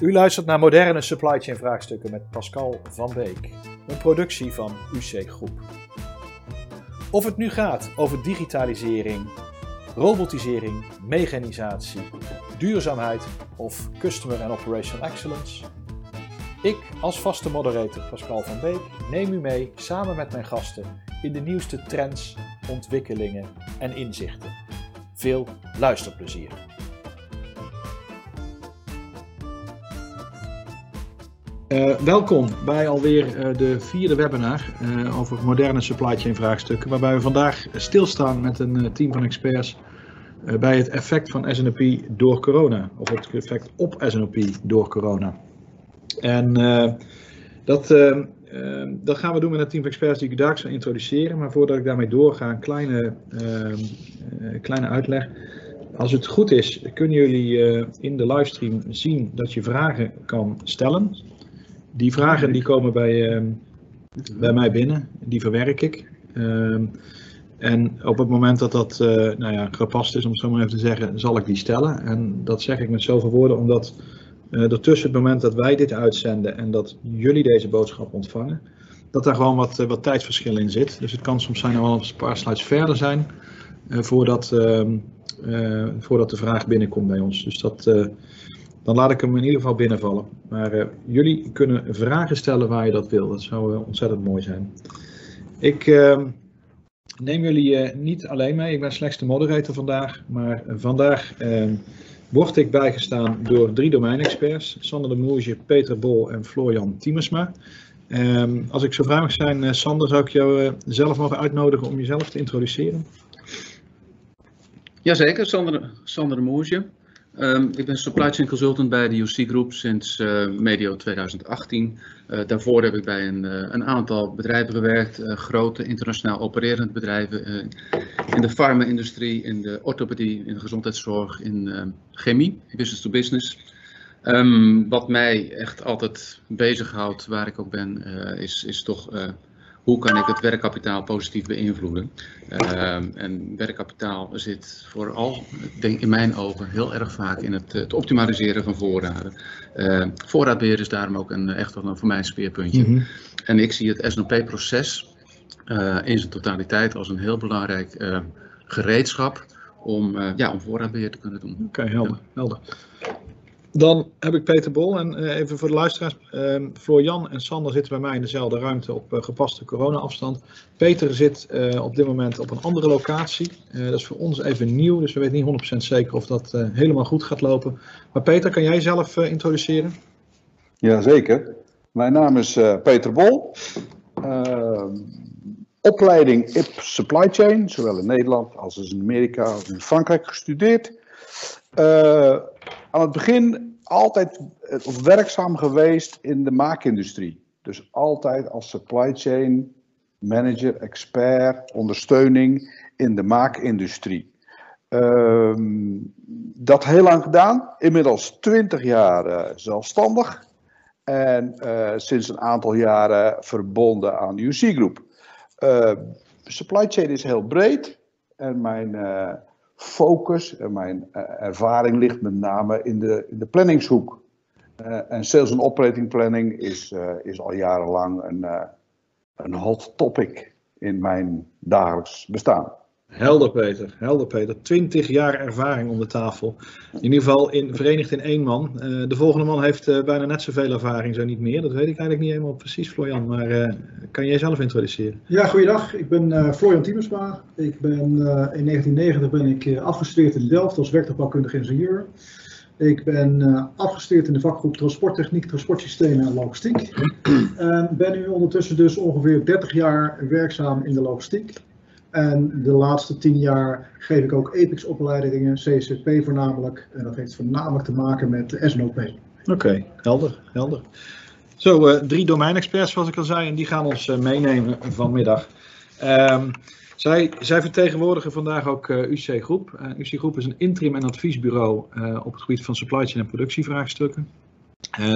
U luistert naar moderne supply chain vraagstukken met Pascal van Beek, een productie van UC Groep. Of het nu gaat over digitalisering, robotisering, mechanisatie, duurzaamheid of customer and operational excellence. Ik als vaste moderator Pascal van Beek neem u mee samen met mijn gasten in de nieuwste trends, ontwikkelingen en inzichten. Veel luisterplezier. Uh, welkom bij alweer uh, de vierde webinar uh, over moderne supply chain vraagstukken, waarbij we vandaag stilstaan met een team van experts bij het effect van SNOP door corona, of het effect op SNOP door corona. En dat, gaan we doen met een team van experts die ik daar zal introduceren, maar voordat ik daarmee doorga, een kleine, kleine uitleg. Als het goed is, kunnen jullie in de livestream zien dat je vragen kan stellen. Die vragen die komen bij, uh, bij mij binnen, die verwerk ik. Uh, en op het moment dat dat uh, nou ja, gepast is, om het zo maar even te zeggen, zal ik die stellen. En dat zeg ik met zoveel woorden, omdat er tussen het moment dat wij dit uitzenden en dat jullie deze boodschap ontvangen, dat daar gewoon wat, wat tijdsverschil in zit. Dus het kan soms zijn er wel een paar slides verder zijn voordat, ehm, voordat de vraag binnenkomt bij ons. Dus dat, dan laat ik hem in ieder geval binnenvallen. Maar uh, jullie kunnen vragen stellen waar je dat wil. Dat zou uh, ontzettend mooi zijn. Ik uh, neem jullie eh, niet alleen mee. Ik ben slechts de moderator vandaag. Maar vandaag ehm, word ik bijgestaan door drie domeinexperts. Sander de Moerje, Peter Bol en Florian Tiemersma. Ehm, als ik zo vrij mag zijn, Sander, zou ik jou zelf mogen uitnodigen om jezelf te introduceren? Jazeker, Sander, Sander de Moerje. Um, ik ben supply chain consultant bij de UC Group sinds uh, medio 2018. Uh, daarvoor heb ik bij een, uh, een aantal bedrijven gewerkt, grote internationaal opererende bedrijven in de farma-industrie, in de orthopedie, in de gezondheidszorg, in chemie, business to business. Um, wat mij echt altijd bezighoudt, waar ik ook ben, is, is toch hoe kan ik het werkkapitaal positief beïnvloeden? Uh, en werkkapitaal zit vooral, denk in mijn ogen, heel erg vaak in het, het optimaliseren van voorraden. Uh, voorraadbeheer is daarom ook een, echt wel een, voor mij een speerpuntje. Mm -hmm. En ik zie het SNOP-proces uh, in zijn totaliteit als een heel belangrijk eh, gereedschap om, ja, om voorraadbeheer te kunnen doen. Oké, okay, helder, helder. Dan heb ik Peter Bol en uh, even voor de luisteraars. Uh, Florian en Sander zitten bij mij in dezelfde ruimte op uh, gepaste corona-afstand. Peter zit op dit moment op een andere locatie. dat is voor ons even nieuw, dus we weten niet 100% zeker of dat helemaal goed gaat lopen. Maar Peter, kan jij zelf introduceren? Jazeker. Mijn naam is Peter Bol. Ehm, opleiding IP Supply Chain, zowel in Nederland als in Amerika als in Frankrijk gestudeerd. Aan het begin altijd of werkzaam geweest in de maakindustrie. Dus altijd als supply chain manager, expert, ondersteuning in de maakindustrie. Um, dat heel lang gedaan, inmiddels 20 jaar uh, zelfstandig en uh, sinds een aantal jaren verbonden aan UC Group. Uh, supply chain is heel breed en mijn focus en mijn uh, ervaring ligt met name in de, in de planningshoek. Uh, en sales en operating planning is, uh, is al jarenlang een, een hot topic in mijn dagelijks bestaan. Helder Peter, helder Peter. 20 jaar ervaring om de tafel. In ieder geval in, verenigd in één man. Uh, de volgende man heeft uh, bijna net zoveel ervaring, zo niet meer. Dat weet ik eigenlijk niet helemaal precies, Florian. Maar uh, kan jij zelf introduceren? Ja, goeiedag. Ik ben Florian Tiemersma. Ik ben, in 1990 ben ik afgestudeerd in Delft als werktuigbouwkundig ingenieur. Ik ben afgestudeerd in de vakgroep Transporttechniek, Transportsystemen en Logistiek. En ben nu ondertussen dus ongeveer 30 jaar werkzaam in de logistiek. En de laatste tien jaar geef ik ook EPIX-opleidingen, CCP voornamelijk. En dat heeft voornamelijk te maken met SNOP. Oké, helder, helder. Zo, uh, drie domeinexperts zoals ik al zei, en die gaan ons uh, meenemen vanmiddag. Um, zij, zij, vertegenwoordigen vandaag ook uh, UC Groep. UC Groep is een interim- en adviesbureau op het gebied van supply chain en productievraagstukken.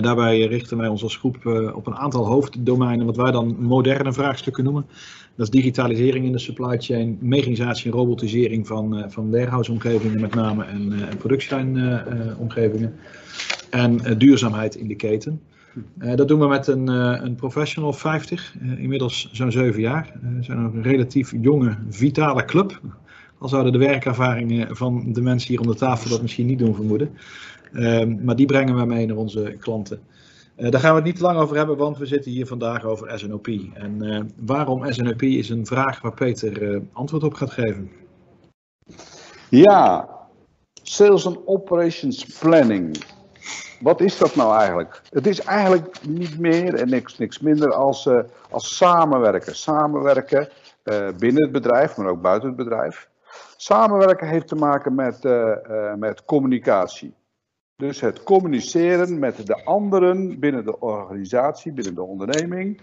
Daarbij richten wij ons als groep op een aantal hoofddomeinen, wat wij dan moderne vraagstukken noemen. Dat is digitalisering in de supply chain, mechanisatie en robotisering van, uh, van warehouse-omgevingen met name en, en productielijn-omgevingen. en eh, duurzaamheid in de keten. Eh, dat doen we met een, eh, een professional 50, eh, inmiddels zo'n 7 jaar. Eh, we zijn een relatief jonge, vitale club. Al zouden de werkervaringen van de mensen hier om de tafel dat misschien niet doen vermoeden. Ehm, maar die brengen we mee naar onze klanten. Eh, daar gaan we het niet lang over hebben, want we zitten hier vandaag over SNOP. En eh, waarom SNOP is een vraag waar Peter eh, antwoord op gaat geven. Ja, Sales and Operations Planning. Wat is dat nou eigenlijk? Het is eigenlijk niet meer en niks, niks minder als, als samenwerken. Samenwerken binnen het bedrijf, maar ook buiten het bedrijf. Samenwerken heeft te maken met, met communicatie. Dus het communiceren met de anderen binnen de organisatie, binnen de onderneming,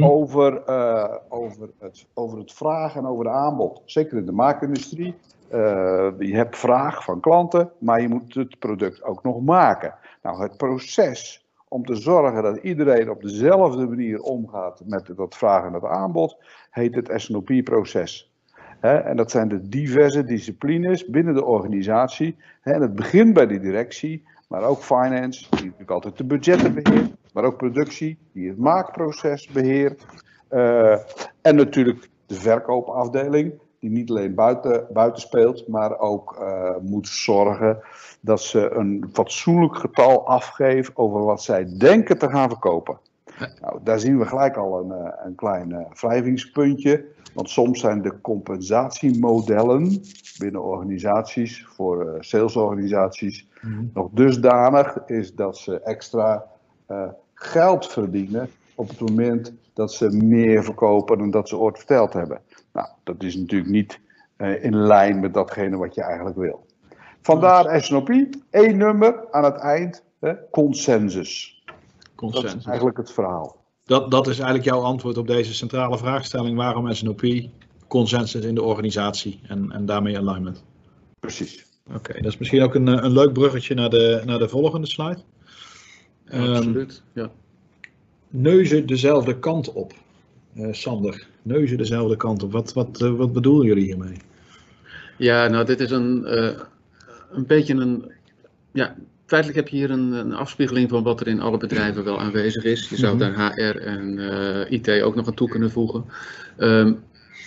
over, eh, over, het, over het vraag en over het aanbod. Zeker in de maakindustrie. Eh, je hebt vraag van klanten, maar je moet het product ook nog maken. Nou, het proces om te zorgen dat iedereen op dezelfde manier omgaat met dat vraag en het aanbod, heet het SNOP-proces. En dat zijn de diverse disciplines binnen de organisatie. En het begint bij de directie, maar ook finance, die natuurlijk altijd de budgetten beheert, maar ook productie, die het maakproces beheert. Eh, en natuurlijk de verkoopafdeling, die niet alleen buiten, buiten speelt, maar ook eh, moet zorgen dat ze een fatsoenlijk getal afgeven over wat zij denken te gaan verkopen. Nou, daar zien we gelijk al een, eh, een klein eh, wrijvingspuntje. Want soms zijn de compensatiemodellen binnen organisaties, voor eh, salesorganisaties, nog dusdanig is dat ze extra geld verdienen op het moment dat ze meer verkopen dan dat ze ooit verteld hebben. Nou, dat is natuurlijk niet in lijn met datgene wat je eigenlijk wil. Vandaar SNOP, één nummer aan het eind, hè, consensus. Dat is Consensus. eigenlijk het verhaal. Dat, dat is eigenlijk jouw antwoord op deze centrale vraagstelling. Waarom SNOP? Consensus in de organisatie en, en daarmee alignment. Precies. Oké, dat is misschien ook een, eh, een leuk bruggetje naar de, naar de volgende slide. Ehm, Absoluut. Ja. neuzen dezelfde kant op. Eh, Sander, neuzen dezelfde kant op. Wat, wat, eh, wat bedoelen jullie hiermee? Ja, nou, dit is een, eh, een beetje een. Ja, feitelijk heb je hier een, een afspiegeling van wat er in alle bedrijven wel aanwezig is. Je zou Mhm. daar HR en eh, IT ook nog aan toe kunnen voegen. Ehm,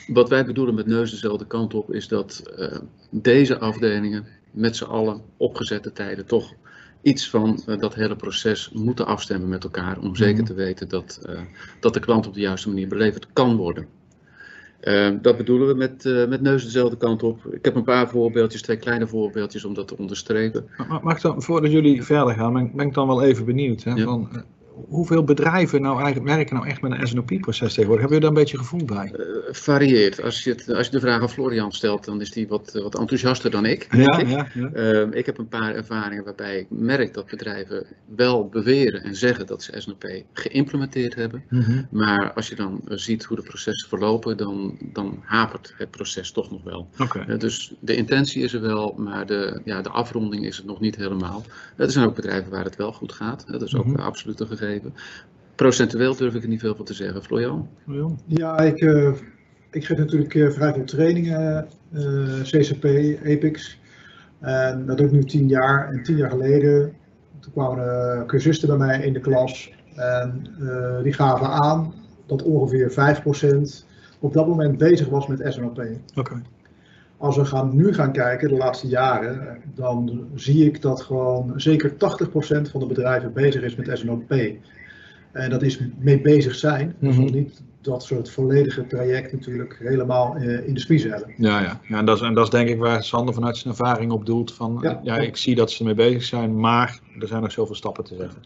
wat wij bedoelen met neus dezelfde kant op, is dat eh, deze afdelingen met z'n allen opgezette tijden toch iets van eh, dat hele proces moeten afstemmen met elkaar. Om zeker Mhm. te weten dat, dat de klant op de juiste manier beleverd kan worden. Eh, dat bedoelen we met, eh, met neus dezelfde kant op. Ik heb een paar voorbeeldjes, twee kleine voorbeeldjes om dat te onderstrepen. Maar- Mag dan, voordat jullie verder gaan, ben, ben ik dan wel even benieuwd. Hè, Ja. van, eh, hoeveel bedrijven nou eigenlijk werken nou echt met een SNOP-proces tegenwoordig? Hebben jullie daar een beetje gevoel bij? Eh, varieert. Als je, het, als je de vraag aan Florian stelt, dan is die wat, wat enthousiaster dan ik. Ja, ik. ja, ja. Ehm, ik heb een paar ervaringen waarbij ik merk dat bedrijven wel beweren en zeggen dat ze SNOP geïmplementeerd hebben. Mhm. Maar als je dan ziet hoe de processen verlopen, dan, dan hapert het proces toch nog wel. Oké. Eh, dus de intentie is er wel, maar de, ja, de afronding is het nog niet helemaal. Er zijn ook bedrijven waar het wel goed gaat. Dat is ook Mhm. eh, absoluut een gegeven. Procentueel durf ik er niet veel van te zeggen. Florian? Ja. Ja, ik, eh, ik geef natuurlijk eh, vrij veel trainingen, eh, CCP, EPIX. En dat doe ik nu tien jaar. En tien jaar geleden, toen kwamen cursisten bij mij in de klas. En eh, die gaven aan dat ongeveer 5% op dat moment bezig was met SNOP. Oké. Als we gaan, nu gaan kijken, de laatste jaren, dan zie ik dat gewoon zeker 80% van de bedrijven bezig is met SNOP. En dat is mee bezig zijn. Dus Mhm. niet dat ze het volledige traject natuurlijk helemaal eh, in de spiezen hebben. Ja, ja. ja en, dat is, en dat is denk ik waar Sander vanuit zijn ervaring op doelt. Van, ja. Ja. ik zie dat ze ermee bezig zijn, maar er zijn nog zoveel stappen te zetten.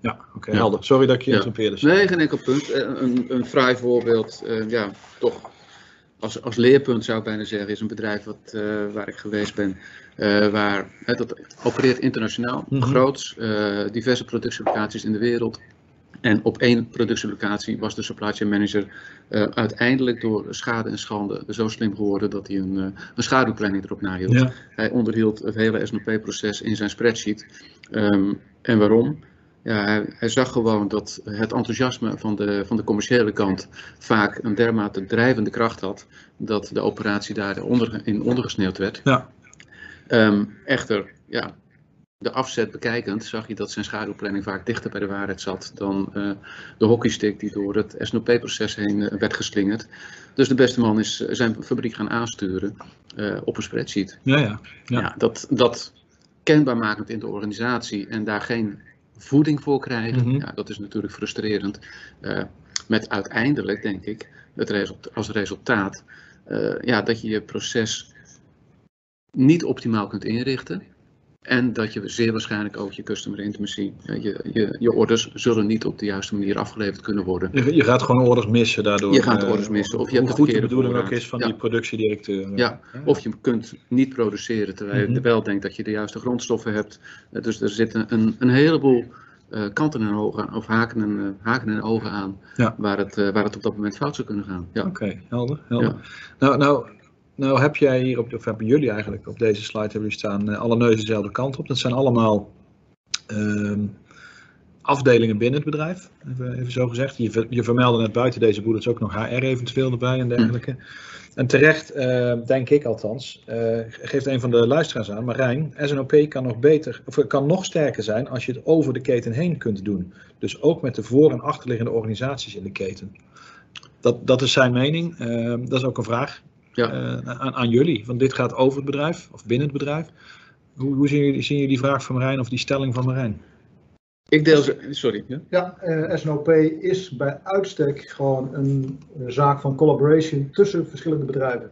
Ja, oké, Ja. helder. Sorry dat ik je Ja. interrompeerde. Nee, geen enkel punt. Eh, Een, een fraai voorbeeld, eh, ja, toch als, als leerpunt zou ik bijna zeggen, is een bedrijf wat, eh, waar ik geweest ben. eh, waar, hè, dat opereert internationaal, Mhm. groots, eh, diverse productielocaties in de wereld. En op één productielocatie was de supply chain manager uiteindelijk door schade en schande zo slim geworden dat hij een, een schaduwplanning erop nahield. Ja. Hij onderhield het hele SNOP-proces in zijn spreadsheet. Ehm, en waarom? Ja, hij, hij zag gewoon dat het enthousiasme van de, van de commerciële kant vaak een dermate drijvende kracht had, dat de operatie daarin onder, in ondergesneeuwd werd. Ja. Ehm, echter, ja, de afzet bekijkend zag je dat zijn schaduwplanning vaak dichter bij de waarheid zat dan uh, de hockeystick die door het SNOP-proces heen uh, werd geslingerd. Dus de beste man is zijn fabriek gaan aansturen uh, op een spreadsheet. Ja, ja. ja. ja dat, dat kenbaar makend in de organisatie en daar geen voeding voor krijgen, mm -hmm. ja, dat is natuurlijk frustrerend. met uiteindelijk, denk ik, het result, als resultaat ja, dat je je proces niet optimaal kunt inrichten. En dat je zeer waarschijnlijk ook je customer intimacy, je, je, je orders zullen niet op de juiste manier afgeleverd kunnen worden. Je, je gaat gewoon orders missen daardoor. Je gaat orders missen. Of je hoe hebt goed de bedoeling ook is van ja. die productiedirecteur. Ja, of je kunt niet produceren terwijl je -hmm. wel denkt dat je de juiste grondstoffen hebt. Dus er zitten een, een heleboel uh, kanten en ogen, of haken en, uh, haken en ogen aan, ja. waar, het, uh, waar het op dat moment fout zou kunnen gaan. Ja. Oké, okay, helder. helder. Nou, nou nou heb jij hier, op, of hebben jullie eigenlijk op deze slide hebben jullie staan uh, alle neuzen dezelfde kant op. Dat zijn allemaal uh, afdelingen binnen het bedrijf, even, even zo gezegd. Je, je vermeldde net buiten deze boedels ook nog HR eventueel erbij en dergelijke. En terecht, uh, denk ik althans, uh, geeft een van de luisteraars aan, Marijn, SNOP kan nog beter, of kan nog sterker zijn als je het over de keten heen kunt doen. Dus ook met de voor- en achterliggende organisaties in de keten. Dat, dat is zijn mening. Uh, dat is ook een vraag ja. uh, aan, aan, jullie. Want dit gaat over het bedrijf of binnen het bedrijf. Hoe, hoe zien, jullie, zien jullie die vraag van Marijn of die stelling van Marijn? Ik deel ze. Sorry. Ja, ja uh, SNOP is bij uitstek gewoon een, zaak van collaboration tussen verschillende bedrijven.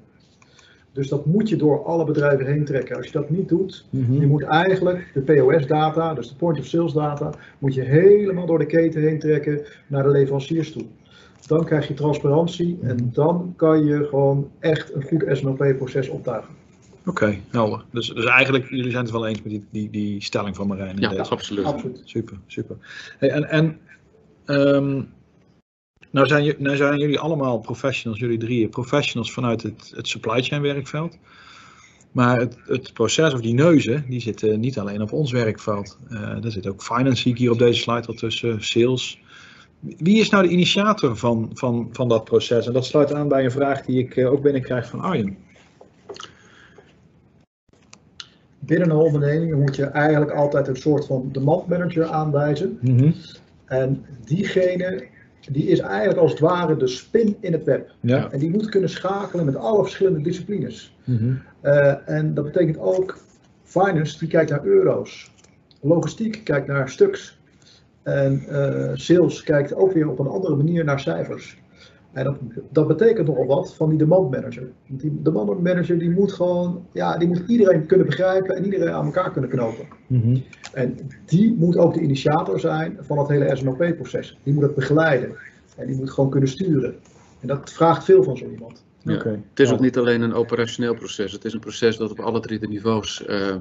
Dus dat moet je door alle bedrijven heen trekken. Als je dat niet doet, mm -hmm. je moet eigenlijk de POS-data, dus de point of sales data, moet je helemaal door de keten heen trekken naar de leveranciers toe. Dan krijg je transparantie en dan kan je gewoon echt een goed SNOP-proces optuigen. Oké, okay, helder. Dus, dus eigenlijk, jullie zijn het wel eens met die, die, die stelling van Marijn. Ja, deze. absoluut. absoluut. Super, super. Hey, en en um, nou, zijn, nou zijn jullie allemaal professionals, jullie drieën, professionals vanuit het, het supply chain werkveld. Maar het, het, proces of die neuzen, die zitten niet alleen op ons werkveld. Uh, er zit ook finance, zie ik hier op deze slide al tussen, sales, wie is nou de initiator van, van, van dat proces? En dat sluit aan bij een vraag die ik ook binnenkrijg van Arjen. Binnen een onderneming moet je eigenlijk altijd een soort van demandmanager aanwijzen. Mm -hmm. En diegene die is eigenlijk als het ware de spin in het web. Ja. En die moet kunnen schakelen met alle verschillende disciplines. Mm -hmm. uh, en dat betekent ook finance die kijkt naar euro's. Logistiek kijkt naar stuks. En uh, sales kijkt ook weer op een andere manier naar cijfers. En dat, dat betekent nogal wat van die demand manager. Want die demand manager die moet gewoon, ja, die moet iedereen kunnen begrijpen en iedereen aan elkaar kunnen knopen. Mm -hmm. En die moet ook de initiator zijn van het hele SNOP-proces. Die moet het begeleiden en die moet gewoon kunnen sturen. En dat vraagt veel van zo iemand. Ja. Okay. Het is ook niet alleen een operationeel proces, het is een proces dat op alle drie de niveaus uh,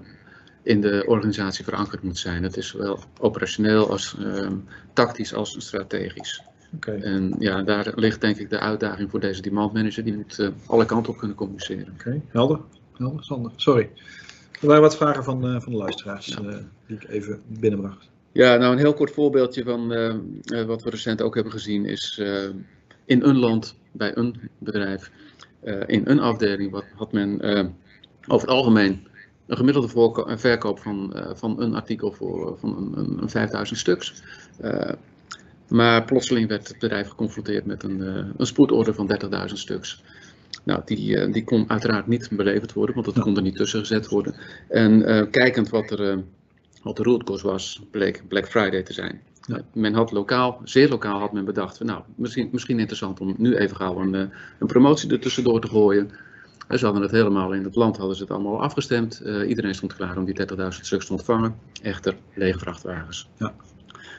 in de organisatie verankerd moet zijn. Het is zowel operationeel als uh, tactisch als strategisch. Okay. En ja, daar ligt denk ik de uitdaging voor deze demand manager. Die moet uh, alle kanten op kunnen communiceren. Oké, okay. helder. Helder, Sander. Sorry. Er waren wat vragen van, uh, van de luisteraars ja. uh, die ik even binnenbracht. Ja, nou een heel kort voorbeeldje van wat we recent ook hebben gezien is in een land, bij een bedrijf, in een afdeling, wat had men over het algemeen een gemiddelde verkoop van, van een artikel voor van een, een 5000 stuks. Maar plotseling werd het bedrijf geconfronteerd met een, een spoedorder van 30.000 stuks. Nou, die, die kon uiteraard niet beleverd worden, want dat kon er niet tussen gezet worden. En kijkend wat, er, wat de root cause was, bleek Black Friday te zijn. Ja. Men had lokaal, zeer lokaal had men bedacht, nou, misschien, misschien interessant om nu even gauw een, een promotie er tussendoor te gooien. En ze hadden het helemaal in het land, hadden ze het allemaal afgestemd. iedereen stond klaar om die 30.000 stuks te ontvangen. Echter, lege vrachtwagens. Ja.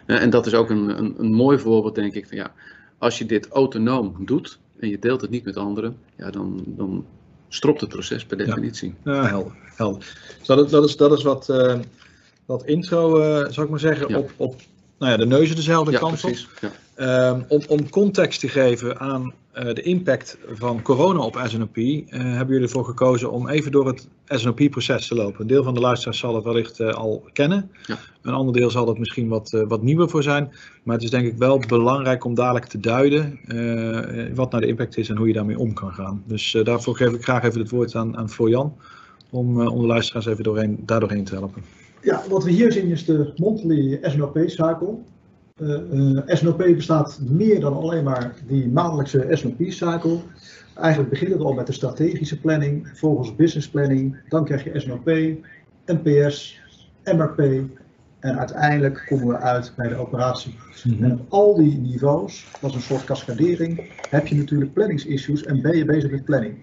En dat is ook een, een, een mooi voorbeeld, denk ik, van ja, als je dit autonoom doet en je deelt het niet met anderen, ja, dan, dan stropt het proces per definitie. Ja, ja helder. helder. Dus dat, is, dat, is, dat is wat, uh, wat intro, zou ik maar zeggen, ja. op, op nou ja, de neuzen dezelfde ja, kant precies. op. Ja. Um, om, om context te geven aan uh, de impact van corona op SNOP, uh, hebben jullie ervoor gekozen om even door het SNOP-proces te lopen. Een deel van de luisteraars zal het wellicht uh, al kennen. Ja. Een ander deel zal het misschien wat, wat nieuwer voor zijn. Maar het is denk ik wel belangrijk om dadelijk te duiden wat nou de impact is en hoe je daarmee om kan gaan. Dus daarvoor geef ik graag even het woord aan, aan Florian om, om de luisteraars even doorheen, daar doorheen te helpen. Ja, wat we hier zien is de monthly SNOP-cycle. Uh, SNOP bestaat meer dan alleen maar die maandelijkse SNOP-cycle. Eigenlijk begint het al met de strategische planning, volgens business planning. Dan krijg je SNOP, NPS, MRP en uiteindelijk komen we uit bij de operatie. Mhm. En op al die niveaus, als een soort cascadering, heb je natuurlijk planningsissues en ben je bezig met planning.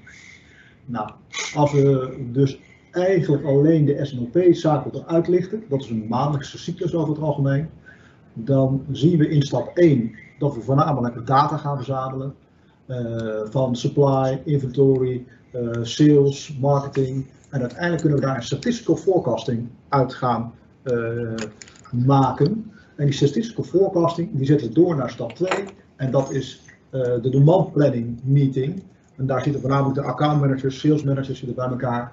Nou, als we dus eigenlijk alleen de SNOP-cycle eruit lichten, dat is een maandelijkse cyclus over het algemeen, dan zien we in stap 1 dat we voornamelijk data gaan verzamelen uh, van supply, inventory, uh, sales, marketing. En uiteindelijk kunnen we daar een statistical forecasting uit gaan uh, maken. En die statistical forecasting die zetten we door naar stap 2. En dat is de demand planning meeting. En daar zitten voornamelijk de account managers, sales managers zitten bij elkaar.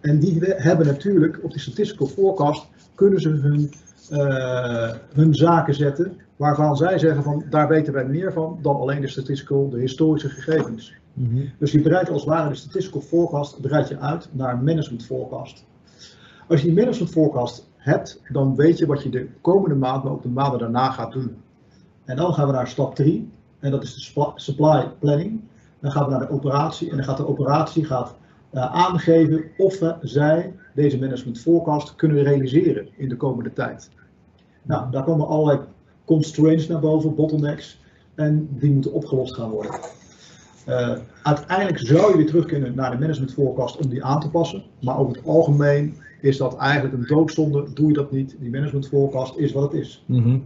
En die hebben natuurlijk op die statistical forecast kunnen ze hun, hun zaken zetten waarvan zij zeggen van daar weten wij meer van dan alleen de statistical, de historische gegevens. Mm -hmm. Dus je breidt als het ware de statistical forecast breid je uit naar management forecast. Als je die management forecast hebt, dan weet je wat je de komende maand, maar ook de maanden daarna gaat doen. En dan gaan we naar stap 3 en dat is de supply planning. Dan gaan we naar de operatie en dan gaat de operatie gaat uh, aangeven of we, zij deze management forecast kunnen realiseren in de komende tijd. Nou, daar komen allerlei constraints naar boven, bottlenecks, en die moeten opgelost gaan worden. Uh, uiteindelijk zou je weer terug kunnen naar de management forecast om die aan te passen, maar over het algemeen is dat eigenlijk een doodzonde, doe je dat niet. Die management forecast is wat het is. Mm -hmm.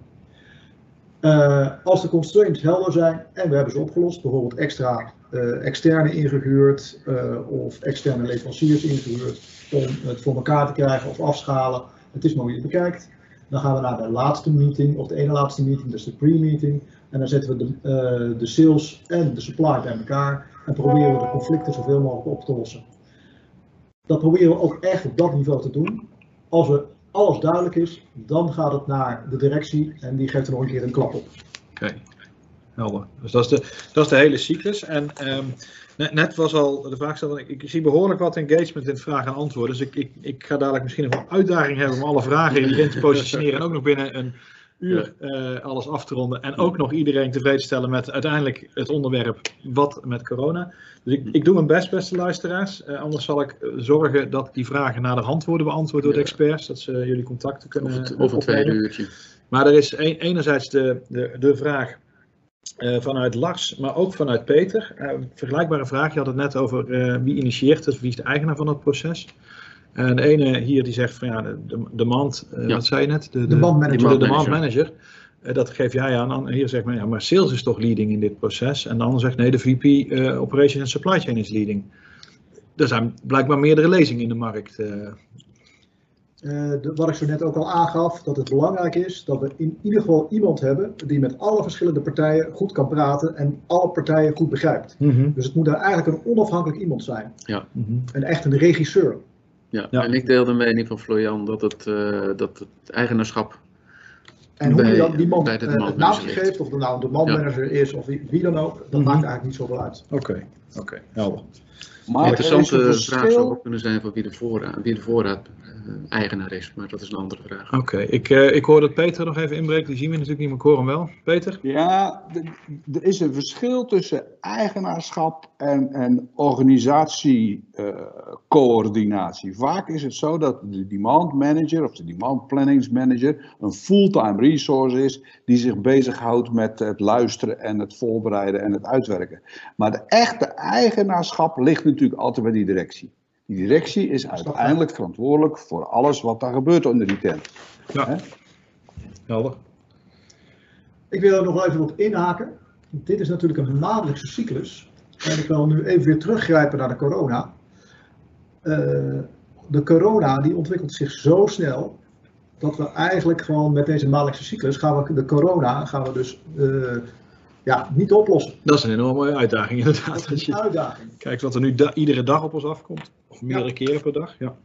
uh, als de constraints helder zijn en we hebben ze opgelost, bijvoorbeeld extra uh, externe ingehuurd of externe leveranciers ingehuurd om het voor elkaar te krijgen of afschalen. Het is maar hoe je het bekijkt. Dan gaan we naar de laatste meeting, of de ene laatste meeting, dus de pre-meeting. En dan zetten we de, uh, de sales en de supply bij elkaar en proberen we de conflicten zoveel mogelijk op te lossen. Dat proberen we ook echt op dat niveau te doen. Als er alles duidelijk is, dan gaat het naar de directie en die geeft er nog een keer een klap op. Oké. Helder. Dus dat is de, dat is de hele cyclus. En um, net, net, was al de vraag gesteld, ik, ik, zie behoorlijk wat engagement in vragen en antwoorden. Dus ik, ik, ik ga dadelijk misschien nog een uitdaging hebben om alle vragen hierin te positioneren. En ook nog binnen een uur uh, alles af te ronden. En ook nog iedereen tevreden stellen met uiteindelijk het onderwerp wat met corona. Dus ik, ik doe mijn best, beste luisteraars. Uh, anders zal ik zorgen dat die vragen naar de hand worden beantwoord door de experts. Dat ze jullie contacten kunnen of een tweede uurtje. Maar er is een, enerzijds de, de, de vraag uh, vanuit Lars, maar ook vanuit Peter. Uh, vergelijkbare vraag, je had het net over uh, wie initieert het, wie is de eigenaar van het proces. En de ene hier die zegt van ja, de, de demand, ja. wat zei je net? De, de, de manager. De demand manager. dat geef jij aan. Hier zegt men ja, maar sales is toch leading in dit proces. En de ander zegt nee, de VP Operation en Supply Chain is leading. Er zijn blijkbaar meerdere lezingen in de markt. Uh, de, wat ik zo net ook al aangaf, dat het belangrijk is dat we in ieder geval iemand hebben die met alle verschillende partijen goed kan praten en alle partijen goed begrijpt. Mm -hmm. Dus het moet er eigenlijk een onafhankelijk iemand zijn. Ja. Mm -hmm. En echt een regisseur. Ja, ja. en ik deel de mening van Florian dat het, uh, dat het eigenaarschap. En hoe bij, je dan die man bij uh, de het naamje geeft, of er nou de manmanager ja. is of wie, wie, dan ook, dat Mhm. maakt eigenlijk niet zoveel uit. Oké, oké, okay. helder. Maar een interessante vraag zou ook kunnen zijn van wie de voorraad, wie de voorraad uh, eigenaar is, maar dat is een andere vraag. Oké, okay. ik, uh, ik hoor dat Peter nog even inbreekt, die zien we natuurlijk niet, maar ik hoor hem wel. Peter? Ja, er is een verschil tussen eigenaarschap en, en organisatiecoördinatie. Uh, Vaak is het zo dat de demand manager of de demand planningsmanager een fulltime resource is die zich bezighoudt met het luisteren en het voorbereiden en het uitwerken. Maar de echte eigenaarschap ligt natuurlijk altijd bij die directie. Die directie is uiteindelijk verantwoordelijk voor alles wat daar gebeurt onder die tent. Ja, He? helder. Ik wil er nog even op inhaken. Dit is natuurlijk een maandelijkse cyclus. En ik wil nu even weer teruggrijpen naar de corona. Uh, de corona die ontwikkelt zich zo snel dat we eigenlijk gewoon met deze maandelijkse cyclus gaan we de corona gaan we dus uh, ja, niet oplossen. Dat is een enorme uitdaging inderdaad. Dat is een uitdaging. Kijkt wat er nu da iedere dag op ons afkomt, of meerdere ja. keren per dag. Ja.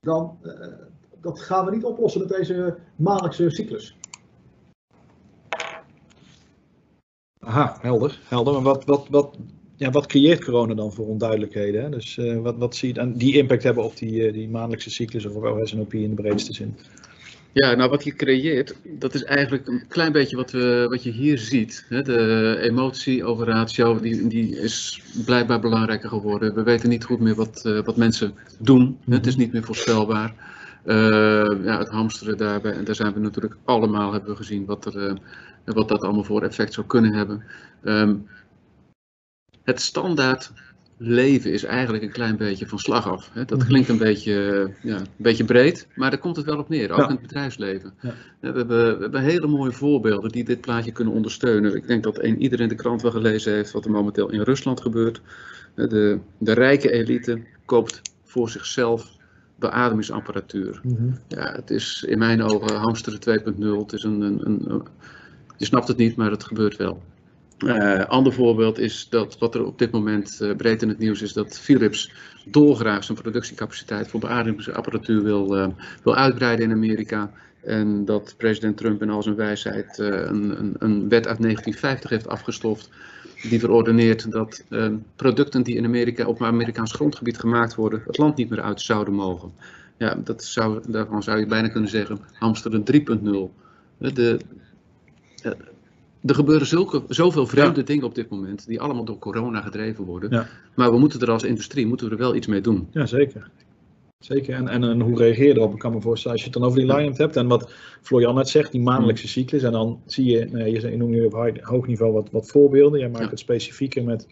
Dan, uh, dat gaan we niet oplossen met deze maandelijkse cyclus. Aha, helder. helder. Maar wat, wat, wat, ja, wat creëert corona dan voor onduidelijkheden? Hè? Dus uh, wat, wat zie je dan die impact hebben op die, uh, die maandelijkse cyclus of op OSNOP in de breedste zin? Ja, nou wat je creëert, dat is eigenlijk een klein beetje wat, we, wat je hier ziet. De emotie over ratio, die, die is blijkbaar belangrijker geworden. We weten niet goed meer wat, uh, wat mensen doen. Het is niet meer voorspelbaar. Ja, het hamsteren daarbij, en daar zijn we natuurlijk allemaal, hebben we gezien wat, er, wat dat allemaal voor effect zou kunnen hebben. Um, het standaard leven is eigenlijk een klein beetje van slag af. Hè? Dat klinkt een beetje, ja, een beetje breed, maar daar komt het wel op neer, ook ja. in het bedrijfsleven. Ja. We, hebben, we hebben hele mooie voorbeelden die dit plaatje kunnen ondersteunen. Ik denk dat een, iedereen de krant wel gelezen heeft wat er momenteel in Rusland gebeurt. De, de rijke elite koopt voor zichzelf beademingsapparatuur. Mm -hmm. Ja, het is in mijn ogen hamsteren 2.0. Het is een, een, een, je snapt het niet, maar het gebeurt wel. Uh, ander voorbeeld is dat wat er op dit moment uh, breed in het nieuws is dat Philips dolgraag zijn productiecapaciteit voor beademingsapparatuur wil, uh, wil uitbreiden in Amerika. En dat president Trump in al zijn wijsheid een, een, een, wet uit 1950 heeft afgestoft. Die verordeneert dat producten die in Amerika op Amerikaans grondgebied gemaakt worden, het land niet meer uit zouden mogen. Ja, dat zou, daarvan zou je bijna kunnen zeggen Amsterdam 3.0. De, er gebeuren zulke, zoveel vreemde ja. dingen op dit moment, die allemaal door corona gedreven worden. Ja. Maar we moeten er als industrie moeten we er wel iets mee doen. Ja, zeker. Zeker. En, en, en hoe reageer je erop? Ik kan me voorstellen, als je het dan over die line hebt en wat Florian net zegt, die maandelijkse cyclus. En dan zie je, nou, je noemt nu op hoog niveau wat, wat voorbeelden. Jij maakt ja. het specifieker met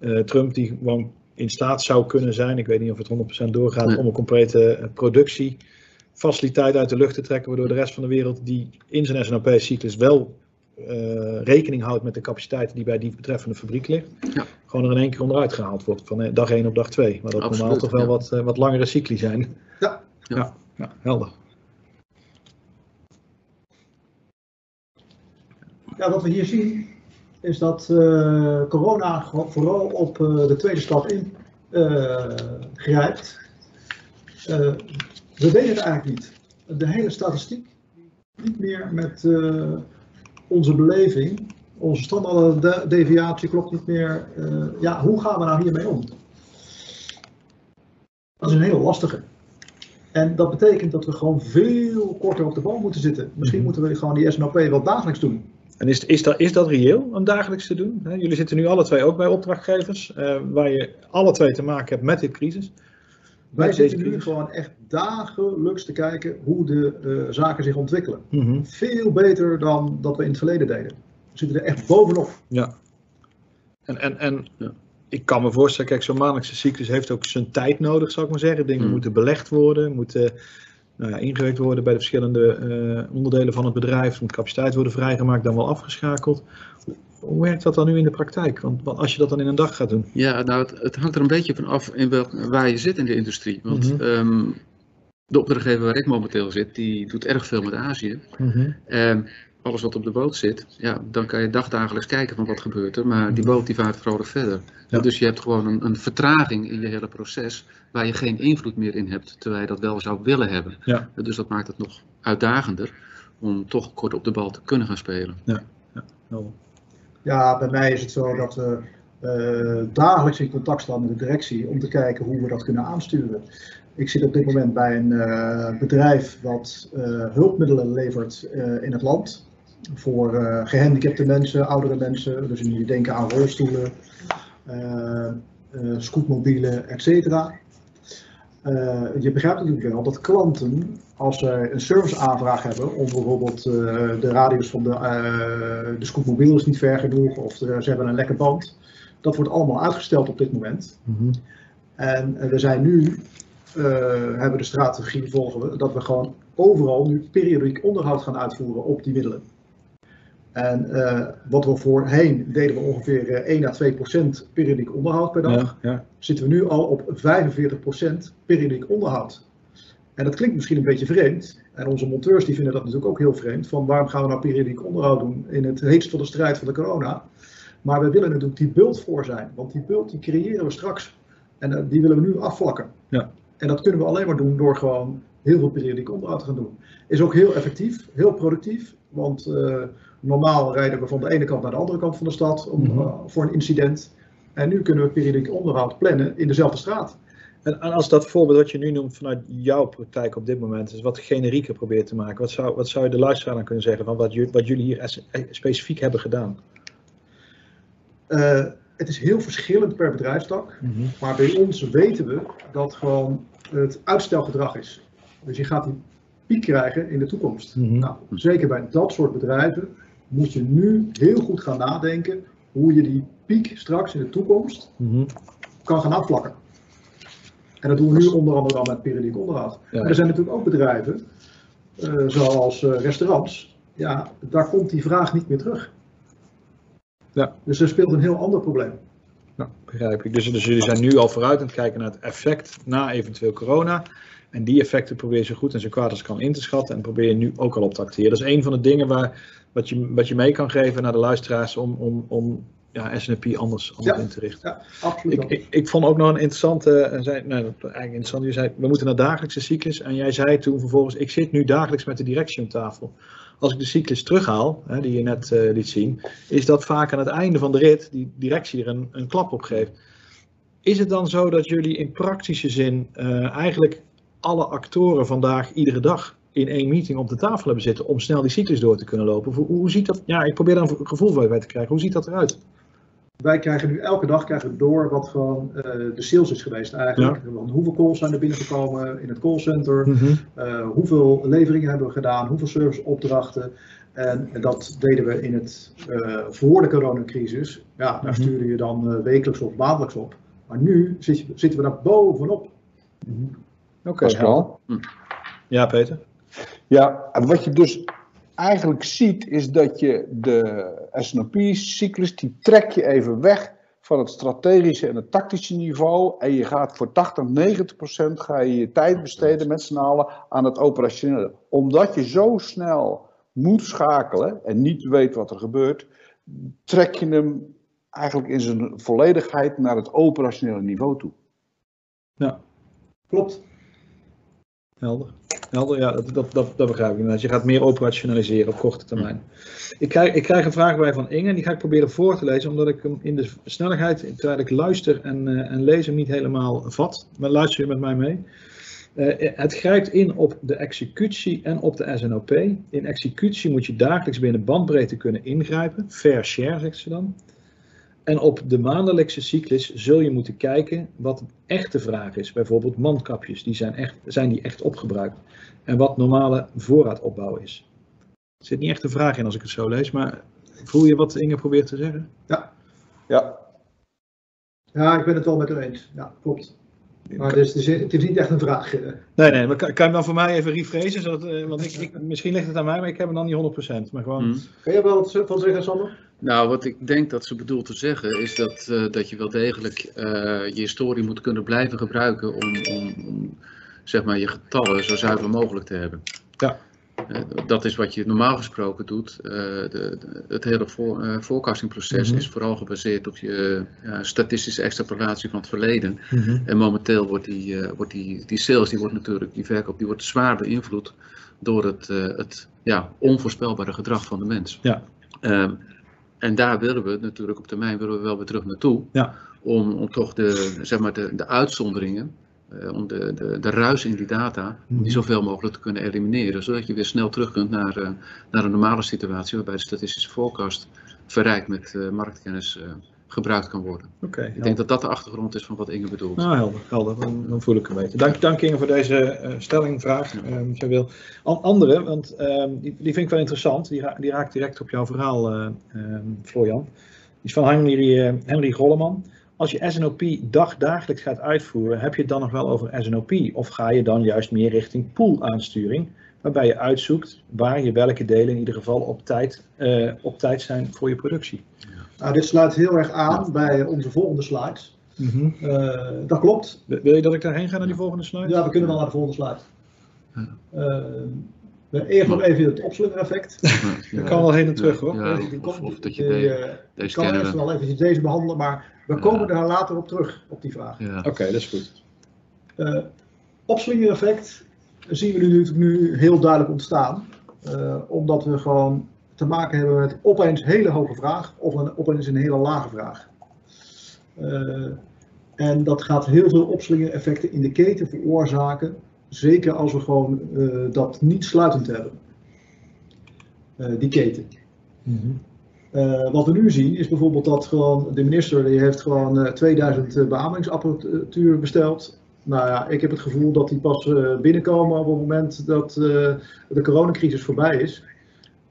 uh, Trump, die gewoon in staat zou kunnen zijn, ik weet niet of het 100% doorgaat, nee. om een complete productiefaciliteit uit de lucht te trekken, waardoor de rest van de wereld die in zijn SNOP-cyclus wel uh, rekening houdt met de capaciteit die bij die betreffende fabriek ligt, ja. gewoon er in één keer onderuit gehaald wordt van dag 1 op dag 2. Maar dat Absoluut, normaal toch wel ja. wat, uh, wat langere cycli zijn. Ja. Ja, ja helder. Ja, wat we hier zien is dat uh, corona vooral op de tweede stap in grijpt. we weten het eigenlijk niet. De hele statistiek niet meer met onze beleving, onze standaard deviatie klopt niet meer. Uh, ja, hoe gaan we nou hiermee om? Dat is een heel lastige. En dat betekent dat we gewoon veel korter op de bal moeten zitten. Misschien mm -hmm. moeten we gewoon die SNOP wel dagelijks doen. En is, is, dat, is dat reëel om dagelijks te doen? Jullie zitten nu alle twee ook bij opdrachtgevers, uh, waar je alle twee te maken hebt met dit crisis. Wij zitten nu gewoon echt dagelijks te kijken hoe de uh, zaken zich ontwikkelen. Mm -hmm. Veel beter dan dat we in het verleden deden. We zitten er echt bovenop. Ja. En, en, en ja. ik kan me voorstellen, kijk, zo'n maandelijkse cyclus heeft ook zijn tijd nodig, zou ik maar zeggen. Dingen mm. moeten belegd worden, moeten nou ja, ingewerkt worden bij de verschillende uh, onderdelen van het bedrijf. Moet capaciteit worden vrijgemaakt, dan wel afgeschakeld. Hoe werkt dat dan nu in de praktijk? Want, want als je dat dan in een dag gaat doen. Ja, nou, het, het hangt er een beetje van af in welk, waar je zit in de industrie. Want mm -hmm. um, de opdrachtgever waar ik momenteel zit, die doet erg veel met Azië. Mm -hmm. um, alles wat op de boot zit, ja, dan kan je dagdagelijks kijken van wat gebeurt er. Maar die boot die vaart vrolijk verder. Ja. Dus je hebt gewoon een, een, vertraging in je hele proces waar je geen invloed meer in hebt, terwijl je dat wel zou willen hebben. Ja. Dus dat maakt het nog uitdagender om toch kort op de bal te kunnen gaan spelen. Ja, ja. Ja, bij mij is het zo dat we uh, dagelijks in contact staan met de directie om te kijken hoe we dat kunnen aansturen. Ik zit op dit moment bij een uh, bedrijf wat uh, hulpmiddelen levert in het land voor gehandicapte mensen, oudere mensen. Dus je denken aan rolstoelen, scootmobielen, etc. je begrijpt natuurlijk wel dat klanten als ze een serviceaanvraag hebben om bijvoorbeeld uh, de radius van de, uh, de scootmobiel is niet ver genoeg of de, ze hebben een lekke band. Dat wordt allemaal uitgesteld op dit moment. Mm -hmm. En uh, we zijn nu, hebben de strategie volgen we, dat we gewoon overal nu periodiek onderhoud gaan uitvoeren op die middelen. En wat we voorheen deden we ongeveer 1 à 2 procent periodiek onderhoud per dag. Ja, ja. Zitten we nu al op 45 procent periodiek onderhoud. En dat klinkt misschien een beetje vreemd. En onze monteurs die vinden dat natuurlijk ook heel vreemd. Van waarom gaan we nou periodiek onderhoud doen in het heetst van de strijd van de corona. Maar we willen natuurlijk die bult voor zijn. Want die bult die creëren we straks. En uh, die willen we nu afvlakken. Ja. En dat kunnen we alleen maar doen door gewoon heel veel periodiek onderhoud te gaan doen. Is ook heel effectief, heel productief. Want uh, normaal rijden we van de ene kant naar de andere kant van de stad om, mm -hmm. uh, voor een incident. En nu kunnen we periodiek onderhoud plannen in dezelfde straat. En, als dat voorbeeld wat je nu noemt vanuit jouw praktijk op dit moment is wat generieker probeert te maken, wat zou, wat zou je de luisteraar dan kunnen zeggen van wat, wat jullie hier eh, specifiek hebben gedaan? Eh, het is heel verschillend per bedrijfstak. Maar bij ons weten we dat gewoon het uitstelgedrag is. Dus je gaat die piek krijgen in de toekomst. Mhm. Nou, zeker bij dat soort bedrijven moet je nu heel goed gaan nadenken hoe je die piek straks in de toekomst Mhm. kan gaan afvlakken. En dat doen we nu onder andere al met periodiek onderhoud. Ja. Maar er zijn natuurlijk ook bedrijven, eh, zoals eh, restaurants, ja, daar komt die vraag niet meer terug. Ja. Dus er speelt een heel ander probleem. Nou, begrijp ik. Dus, dus jullie zijn nu al vooruit aan het kijken naar het effect na eventueel corona. En die effecten probeer je zo goed en zo kwaad als kan in te schatten. En probeer je nu ook al op te acteren. Dat is een van de dingen waar, wat, je, wat je mee kan geven naar de luisteraars om, om, om ja, SNP anders, anders Ja. in te richten. Ja, absoluut. Ik, ik, ik vond ook nog een interessante, eh, zei, nee, eigenlijk interessant, je zei, we moeten naar dagelijkse cyclus. En jij zei toen vervolgens, ik zit nu dagelijks met de directie om tafel. Als ik de cyclus terughaal, hè, die je net eh, liet zien, is dat vaak aan het einde van de rit die directie er een, een klap op geeft. Is het dan zo dat jullie in praktische zin eh, eigenlijk alle actoren vandaag iedere dag in één meeting op de tafel hebben zitten om snel die cyclus door te kunnen lopen? Hoe, hoe ziet dat? Ja, ik probeer daar een gevoel bij te krijgen. Hoe ziet dat eruit? Wij krijgen nu elke dag krijgen we door wat gewoon eh, de sales is geweest eigenlijk. Want hoeveel calls zijn er binnengekomen in het callcenter? Eh, hoeveel leveringen hebben we gedaan? Hoeveel serviceopdrachten? En, en dat deden we in het, eh, voor de coronacrisis. Ja, daar Mhm. stuurde je dan wekelijks of maandelijks op. Maar nu zit zitten we daar bovenop. Oké, helder. Pascal? Ja, Peter. Ja, wat je dus eigenlijk ziet is dat je de S&P-cyclus, die trek je even weg van het strategische en het tactische niveau. En je gaat voor 80, 90 procent ga je je tijd besteden met z'n allen aan het operationele. Omdat je zo snel moet schakelen en niet weet wat er gebeurt, trek je hem eigenlijk in zijn volledigheid naar het operationele niveau toe. Ja, Klopt. Helder. Helder, ja, dat, dat, dat, dat begrijp ik inderdaad. Je gaat meer operationaliseren op korte termijn. Ik krijg, ik krijg een vraag bij van Inge, die ga ik proberen voor te lezen, omdat ik hem in de snelheid, terwijl ik luister en, eh, en lees hem niet helemaal vat. Maar luister je met mij mee. Eh, het grijpt in op de executie en op de SNOP. In executie moet je dagelijks binnen bandbreedte kunnen ingrijpen. Fair share, zegt ze dan. En op de maandelijkse cyclus zul je moeten kijken wat de echte vraag is. Bijvoorbeeld mandkapjes, die zijn, echt, zijn die echt opgebruikt? En wat normale voorraadopbouw is. Er zit niet echt een vraag in als ik het zo lees, maar voel je wat Inge probeert te zeggen? Ja, Ja, ik ben het wel met u eens. Ja, klopt. Maar het is, het is, niet echt een vraag. eh. Nee, nee, maar kan, kan je hem dan voor mij even rephrasen? Zodat, eh, want ik, ik, misschien ligt het aan mij, maar ik heb hem dan niet 100%. Maar gewoon, Mm. Kun je wel wat van zeggen, Sander? Nou, wat ik denk dat ze bedoelt te zeggen is dat, eh, dat je wel degelijk eh, je historie moet kunnen blijven gebruiken om, om, om zeg maar, je getallen zo zuiver mogelijk te hebben. Ja. Eh, dat is wat je normaal gesproken doet. De, de- het hele voor, Mhm. is vooral gebaseerd op je statistische extrapolatie van het verleden. Mhm. En momenteel wordt die, wordt die, die sales, die wordt natuurlijk, die verkoop, die wordt zwaar beïnvloed door het, het ja, onvoorspelbare gedrag van de mens. Ja. Ehm, en daar willen we natuurlijk op termijn willen we wel weer terug naartoe. Ja. Om, om toch de, zeg maar de, de uitzonderingen, eh, om de, de, de ruis in die data, om Mhm. die zoveel mogelijk te kunnen elimineren. Zodat je weer snel terug kunt naar, eh, naar een normale situatie waarbij de statistische forecast verrijkt met eh, marktkennis gebruikt kan worden. Oké, Ik denk dat dat de achtergrond is van wat Inge bedoelt. Nou, helder, helder. Dan, dan voel ik hem beter. Dank, dank Inge voor deze eh, stelling, vraag. Jij wil. An- andere, want ehm, die, die vind ik wel interessant. Die, ra- die raakt direct op jouw verhaal, ehm, Florian. Die is van Henry, eh, Henry Golleman. Als je SNOP dag dagelijks gaat uitvoeren, heb je het dan nog wel over SNOP? Of ga je dan juist meer richting pool-aansturing? Waarbij je uitzoekt waar je welke delen in ieder geval op tijd, op tijd zijn voor je productie. Nou, dit sluit heel erg aan bij onze volgende slides. Eh, dat klopt. Wil je dat ik daarheen ga naar die volgende slide? Ja, we kunnen wel naar de volgende slide. Ja. Eh, we eerst nog even het opslingereffect. Ja, Ik kan wel heen en terug hoor. Ja, Die of, komt- of dat je de, eh, deze ik kan eerst we. wel even deze behandelen, maar we Ja. komen daar later op terug, op die vraag. Ja. Oké, dat is goed. Eh opslingereffect zien we nu, natuurlijk nu heel duidelijk ontstaan. eh, omdat we gewoon te maken hebben met opeens hele hoge vraag of een, opeens een hele lage vraag. Eh, en dat gaat heel veel opslingereffecten in de keten veroorzaken. Zeker als we gewoon eh, dat niet sluitend hebben. Eh, die keten. Eh, wat we nu zien is bijvoorbeeld dat gewoon de minister die heeft gewoon eh, 2000 beademingsapparatuur besteld. Nou ja, ik heb het gevoel dat die pas binnenkomen op het moment dat de coronacrisis voorbij is.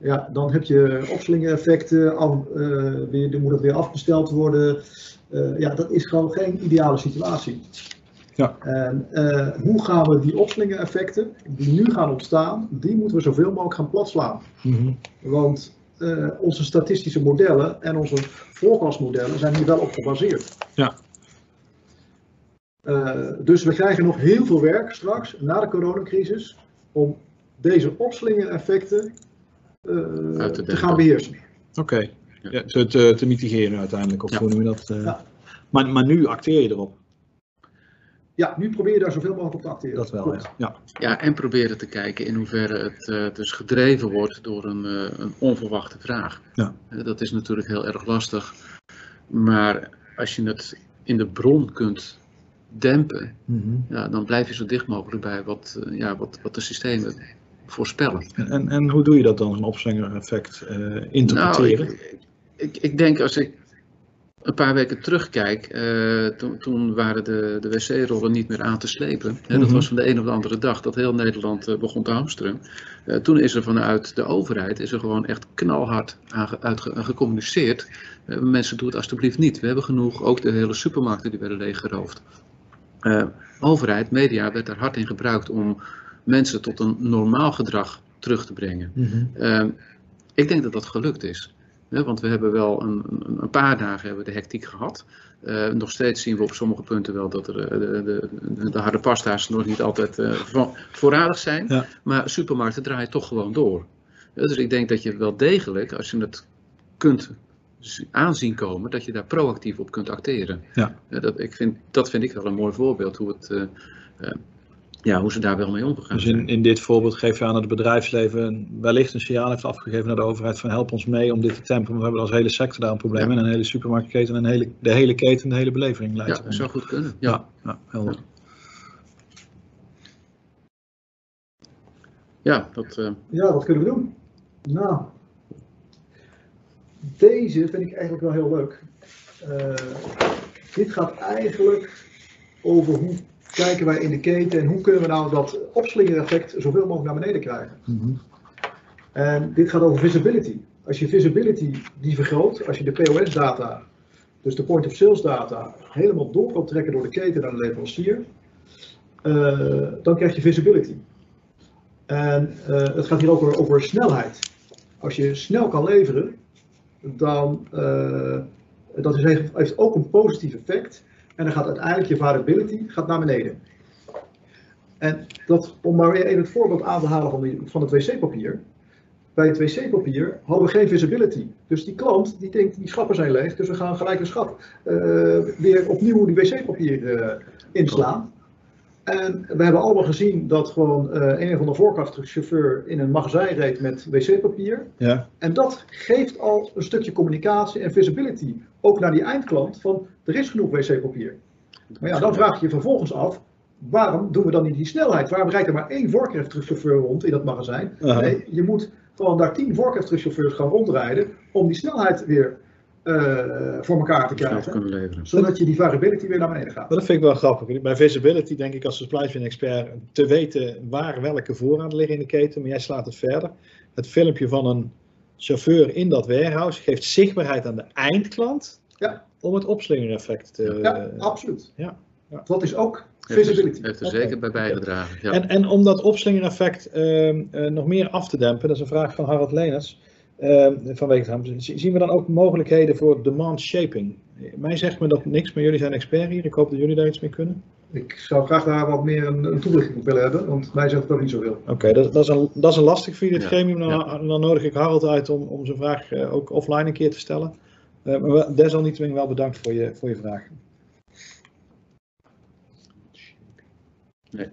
Ja, dan heb je opslingereffecten, af, eh, weer, dan moet het weer afbesteld worden. Eh, ja, dat is gewoon geen ideale situatie. Ja. En eh, hoe gaan we die opslingereffecten die nu gaan ontstaan, die moeten we zoveel mogelijk gaan platslaan. Want eh, onze statistische modellen en onze voorkastmodellen zijn hier wel op gebaseerd. Ja. Dus we krijgen nog heel veel werk straks, na de coronacrisis, om deze opslingereffecten Uit te te gaan beheersen. Oké, ja, te, te, te mitigeren uiteindelijk, of Ja. hoe noem je dat? eh? Ja. maar, maar nu acteer je erop, Ja, nu probeer je daar zoveel mogelijk op te acteren. dat wel. Klopt. Ja. Ja. En proberen te kijken in hoeverre het eh, dus gedreven wordt door een, eh, een onverwachte vraag. Ja. Eh, dat is natuurlijk heel erg lastig. Maar als je het in de bron kunt dempen, ja, dan blijf je zo dicht mogelijk bij wat, eh, ja, wat, wat de systemen voorspellen. En, en, en hoe doe je dat dan, een opslinger-effect eh, interpreteren? Nou, ik, ik, ik denk als ik een paar weken terugkijk, eh, toen, toen waren de, de wc-rollen niet meer aan te slepen. Hè, dat Mhm. was van de een op de andere dag dat heel Nederland eh, begon te hamsteren. Toen is er vanuit de overheid is er gewoon echt knalhard aan gecommuniceerd. Mensen, doe het alstublieft niet. We hebben genoeg, ook de hele supermarkten die werden leeggeroofd. Overheid, media werd daar hard in gebruikt om mensen tot een normaal gedrag terug te brengen. Mhm. Ehm, ik denk dat dat gelukt is. Hè, want we hebben wel een, een, een paar dagen hebben we de hectiek gehad. Eh, nog steeds zien we op sommige punten wel dat er, eh, de, de, de, de harde pasta's nog niet altijd vo- voorradig zijn. Ja. Maar supermarkten draaien toch gewoon door. Dus ik denk dat je wel degelijk, als je het kunt aanzien komen, dat je daar proactief op kunt acteren. Ja. dat, ik vind, dat vind ik wel een mooi voorbeeld hoe, het, ja, hoe ze daar wel mee omgegaan Dus zijn. in, in dit voorbeeld geef je aan dat het bedrijfsleven wellicht een signaal heeft afgegeven naar de overheid van help ons mee om dit te tempen. Want we hebben als hele sector daar een probleem Ja. in. Een hele supermarktketen en een hele, de hele keten, de hele belevering leidt. Ja, eronder. zou goed kunnen. Ja. ja, ja, helder. Ja, dat, eh, Ja, wat kunnen we doen? Nou, deze vind ik eigenlijk wel heel leuk. Eh, dit gaat eigenlijk over hoe kijken wij in de keten en hoe kunnen we nou dat opslingereffect zoveel mogelijk naar beneden krijgen. Mhm. En dit gaat over visibility. Als je visibility die vergroot, als je de POS-data, dus de point of sales data, helemaal door kan trekken door de keten naar de leverancier, eh, dan krijg je visibility. En eh, het gaat hier ook over, over snelheid. Als je snel kan leveren, dan uh, dat is, heeft ook een positief effect. En dan gaat uiteindelijk je variability gaat naar beneden. En dat, om maar weer even het voorbeeld aan te halen van, die, van het wc-papier. Bij het wc-papier hadden we geen visibility. Dus die klant die denkt, die schappen zijn leeg, dus we gaan gelijk een schap uh, weer opnieuw die wc-papier uh, inslaan. En we hebben allemaal gezien dat gewoon uh, een van de voorkrachtchauffeur in een magazijn reed met wc-papier. Ja. En dat geeft al een stukje communicatie en visibility, ook naar die eindklant, van er is genoeg wc-papier. Maar ja, dan vraag je je vervolgens af, waarom doen we dan niet die snelheid? Waarom rijdt er maar één vorkheftruckchauffeur rond in dat magazijn? Nee, je moet gewoon daar tien vorkheftruckchauffeurs gaan rondrijden om die snelheid weer uh, voor elkaar te krijgen. Zodat je die variability weer naar beneden gaat. Dat vind ik wel grappig. Bij visibility denk ik als supply chain expert te weten waar welke voorraden liggen in de keten, maar jij slaat het verder. Het filmpje van een chauffeur in dat warehouse geeft zichtbaarheid aan de eindklant ja. om het opslingereffect te... Ja, absoluut. Ja. Ja. Dat is ook visibility. Heeft er zeker bij bijgedragen. Ja. En, en om dat opslingereffect uh, uh, nog meer af te dempen, dat is een vraag van Harald Leners. Uh, vanwege zien we dan ook mogelijkheden voor demand shaping? Mij zegt me dat niks, maar jullie zijn expert hier. Ik hoop dat jullie daar iets mee kunnen. Ik zou graag daar wat meer een, een toelichting op willen hebben, want mij zegt het ook niet zoveel. Oké, okay, dat, dat, is een, dat is een lastig voor dit ja, gremium. Dan, ja. dan, nodig ik Harald uit om, om zijn vraag uh, ook offline een keer te stellen. Uh, maar desalniettemin wel bedankt voor je, voor je vraag. Nee.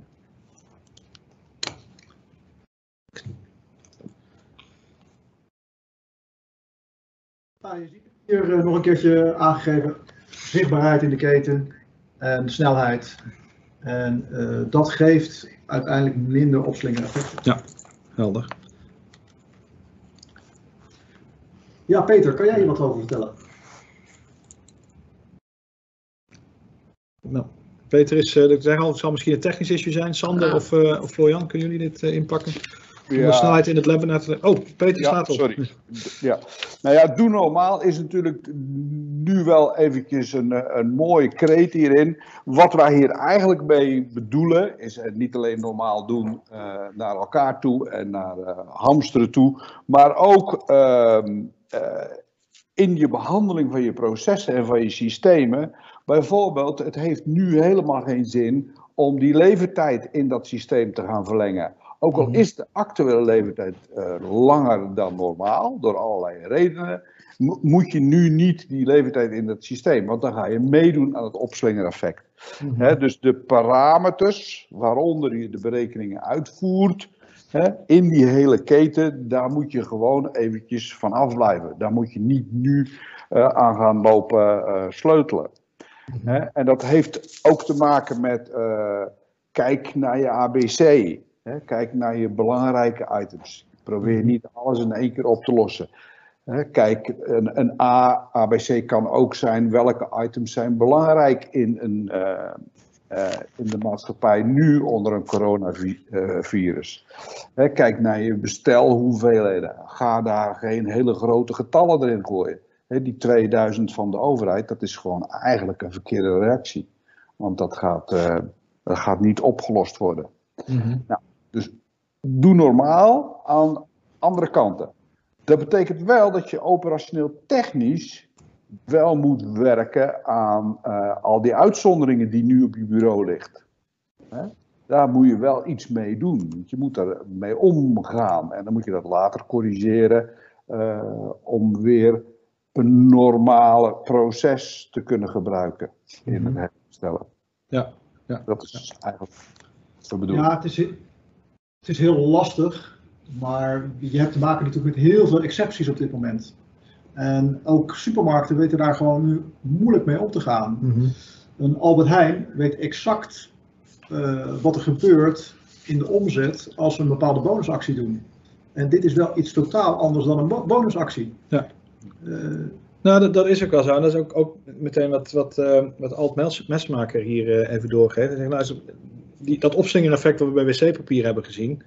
Ah, je ziet hier uh, nog een keertje aangegeven. zichtbaarheid in de keten en snelheid. En eh, dat geeft uiteindelijk minder opslingereffecten. Helder. Ja, Peter, kan jij hier wat over vertellen? Nou, Peter is, uh, ik zeg al, het zal misschien een technisch issue zijn. Sander Ja. of, uh, of Florian, kunnen jullie dit uh, inpakken? De snelheid in het te... Oh, Peter staat op. sorry. ja. Nou ja, doe normaal is natuurlijk nu wel eventjes een, eh, een mooie kreet hierin. Wat wij hier eigenlijk mee bedoelen, is het niet alleen normaal doen eh, naar elkaar toe en naar eh, hamsteren toe, maar ook ehm, eh, in je behandeling van je processen en van je systemen. Bijvoorbeeld, het heeft nu helemaal geen zin om die levertijd in dat systeem te gaan verlengen. Ook al is de actuele levertijd eh, langer dan normaal, door allerlei redenen, mo- moet je nu niet die levertijd in het systeem, want dan ga je meedoen aan het opslingereffect. Mhm. Hè, dus de parameters waaronder je de berekeningen uitvoert, hè, in die hele keten, daar moet je gewoon eventjes van afblijven. Daar moet je niet nu eh, aan gaan lopen eh, sleutelen. Hè, en dat heeft ook te maken met kijk naar je ABC. Hè, kijk naar je belangrijke items. Probeer niet alles in één keer op te lossen. Hè, kijk, een, een A, ABC kan ook zijn welke items zijn belangrijk in, een, eh, eh, in de maatschappij nu onder een coronavirus. Hè, kijk naar je bestelhoeveelheden. Ga daar geen hele grote getallen erin gooien. Hè, die 2000 van de overheid, dat is gewoon eigenlijk een verkeerde reactie. Want dat gaat, eh, dat gaat niet opgelost worden. Mhm. Dus doe normaal aan andere kanten. Dat betekent wel dat je operationeel technisch wel moet werken aan eh, al die uitzonderingen die nu op je bureau ligt. Hè? Daar moet je wel iets mee doen. Want je moet daar mee omgaan. En dan moet je dat later corrigeren eh, om weer een normale proces te kunnen gebruiken in het Mhm. herstellen. Ja, ja. Dat is eigenlijk de bedoeling. Ja, het is, het is heel lastig, maar je hebt te maken natuurlijk met heel veel excepties op dit moment. En ook supermarkten weten daar gewoon nu moeilijk mee om te gaan. Mhm. Een Albert Heijn weet exact eh, wat er gebeurt in de omzet als ze een bepaalde bonusactie doen. En dit is wel iets totaal anders dan een bo- bonusactie. Ja. Eh, Nou, dat, dat is ook wel zo. En dat is ook, ook meteen wat, wat, eh, wat Alt Mes- Mesmaker hier even doorgeeft. Hij zegt, nou, die, dat opslingereffect wat we bij wc-papier hebben gezien,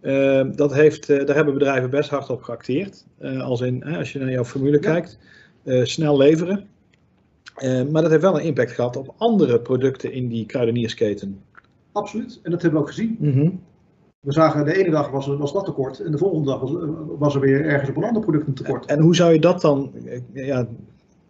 eh, dat heeft, eh, daar hebben bedrijven best hard op geacteerd. Eh, als in, als je naar jouw formule Ja. kijkt, eh, snel leveren. Eh, maar dat heeft wel een impact gehad op andere producten in die kruideniersketen. absoluut. En dat hebben we ook gezien. Mhm. We zagen de ene dag was, er- was dat tekort en de volgende dag was, was er weer ergens op een ander product een tekort. En hoe zou je dat dan ja,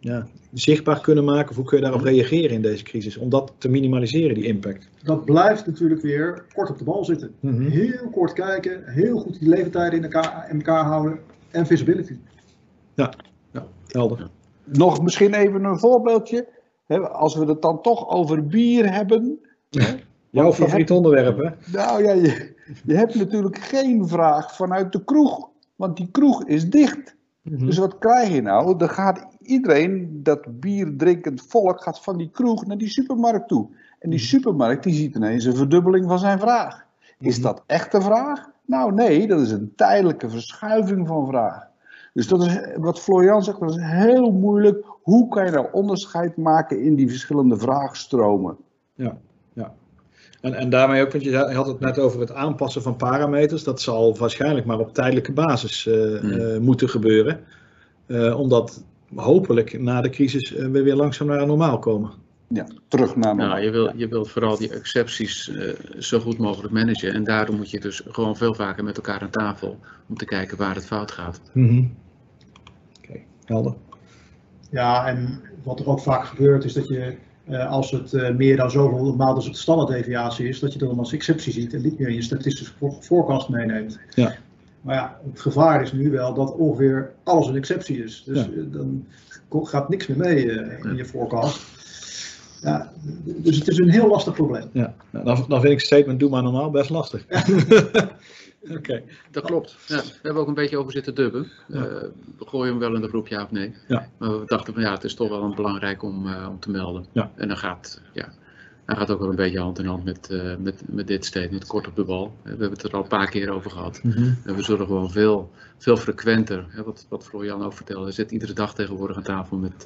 ja, zichtbaar kunnen maken? Of hoe kun je daarop reageren in deze crisis? Om dat te minimaliseren, die impact. Dat blijft natuurlijk weer kort op de bal zitten. Mhm. Heel kort kijken, heel goed die leeftijden in elkaar, in elkaar houden en visibility. Helder. Nog misschien even een voorbeeldje. Hè, Als we het dan toch over bier hebben. hè, Jouw favoriet onderwerp, hè? nou ja, je, je hebt natuurlijk geen vraag vanuit de kroeg. Want die kroeg is dicht. Mhm. Dus wat krijg je nou? Dan gaat iedereen, dat bierdrinkend volk, gaat van die kroeg naar die supermarkt toe. En die supermarkt die ziet ineens een verdubbeling van zijn vraag. Is dat echt een vraag? Nou nee, dat is een tijdelijke verschuiving van vraag. Dus dat is wat Florian zegt, dat is heel moeilijk. Hoe kan je nou onderscheid maken in die verschillende vraagstromen? Ja. En, en daarmee ook, want je had het net over het aanpassen van parameters. Dat zal waarschijnlijk maar op tijdelijke basis eh, Hmm. eh, moeten gebeuren. Eh, omdat hopelijk na de crisis we weer langzaam naar normaal komen. Ja, terug naar Nou, normaal. je wil, je wil vooral die excepties eh, zo goed mogelijk managen. En daardoor moet je dus gewoon veel vaker met elkaar aan tafel om te kijken waar het fout gaat. Oké, helder. Ja, en wat er ook vaak gebeurt is dat je, eh, als het eh, meer dan zoveel maal als het standaarddeviatie is, dat je dat dan als exceptie ziet en niet meer in je statistische voor- forecast meeneemt. Ja. Maar ja, het gevaar is nu wel dat ongeveer alles een exceptie is. Dus Ja. eh, dan gaat niks meer mee in je forecast. Ja, dus het is een heel lastig probleem. Ja. Nou, dan, dan vind ik het statement doe maar normaal best lastig. Oké. Dat klopt. Ja, we hebben ook een beetje over zitten dubben. Ja. Eh, we gooien hem wel in de groep ja of nee. Ja. Maar we dachten van ja, het is toch wel belangrijk om, eh, om te melden. Ja. En dan gaat, ja, hij gaat ook wel een beetje hand in hand met, eh, met, met dit statement, kort op de bal. We hebben het er al een paar keer over gehad. Mhm. En we zullen gewoon veel, veel frequenter, hè, wat, wat Florian ook vertelde, hij zit iedere dag tegenwoordig aan tafel met,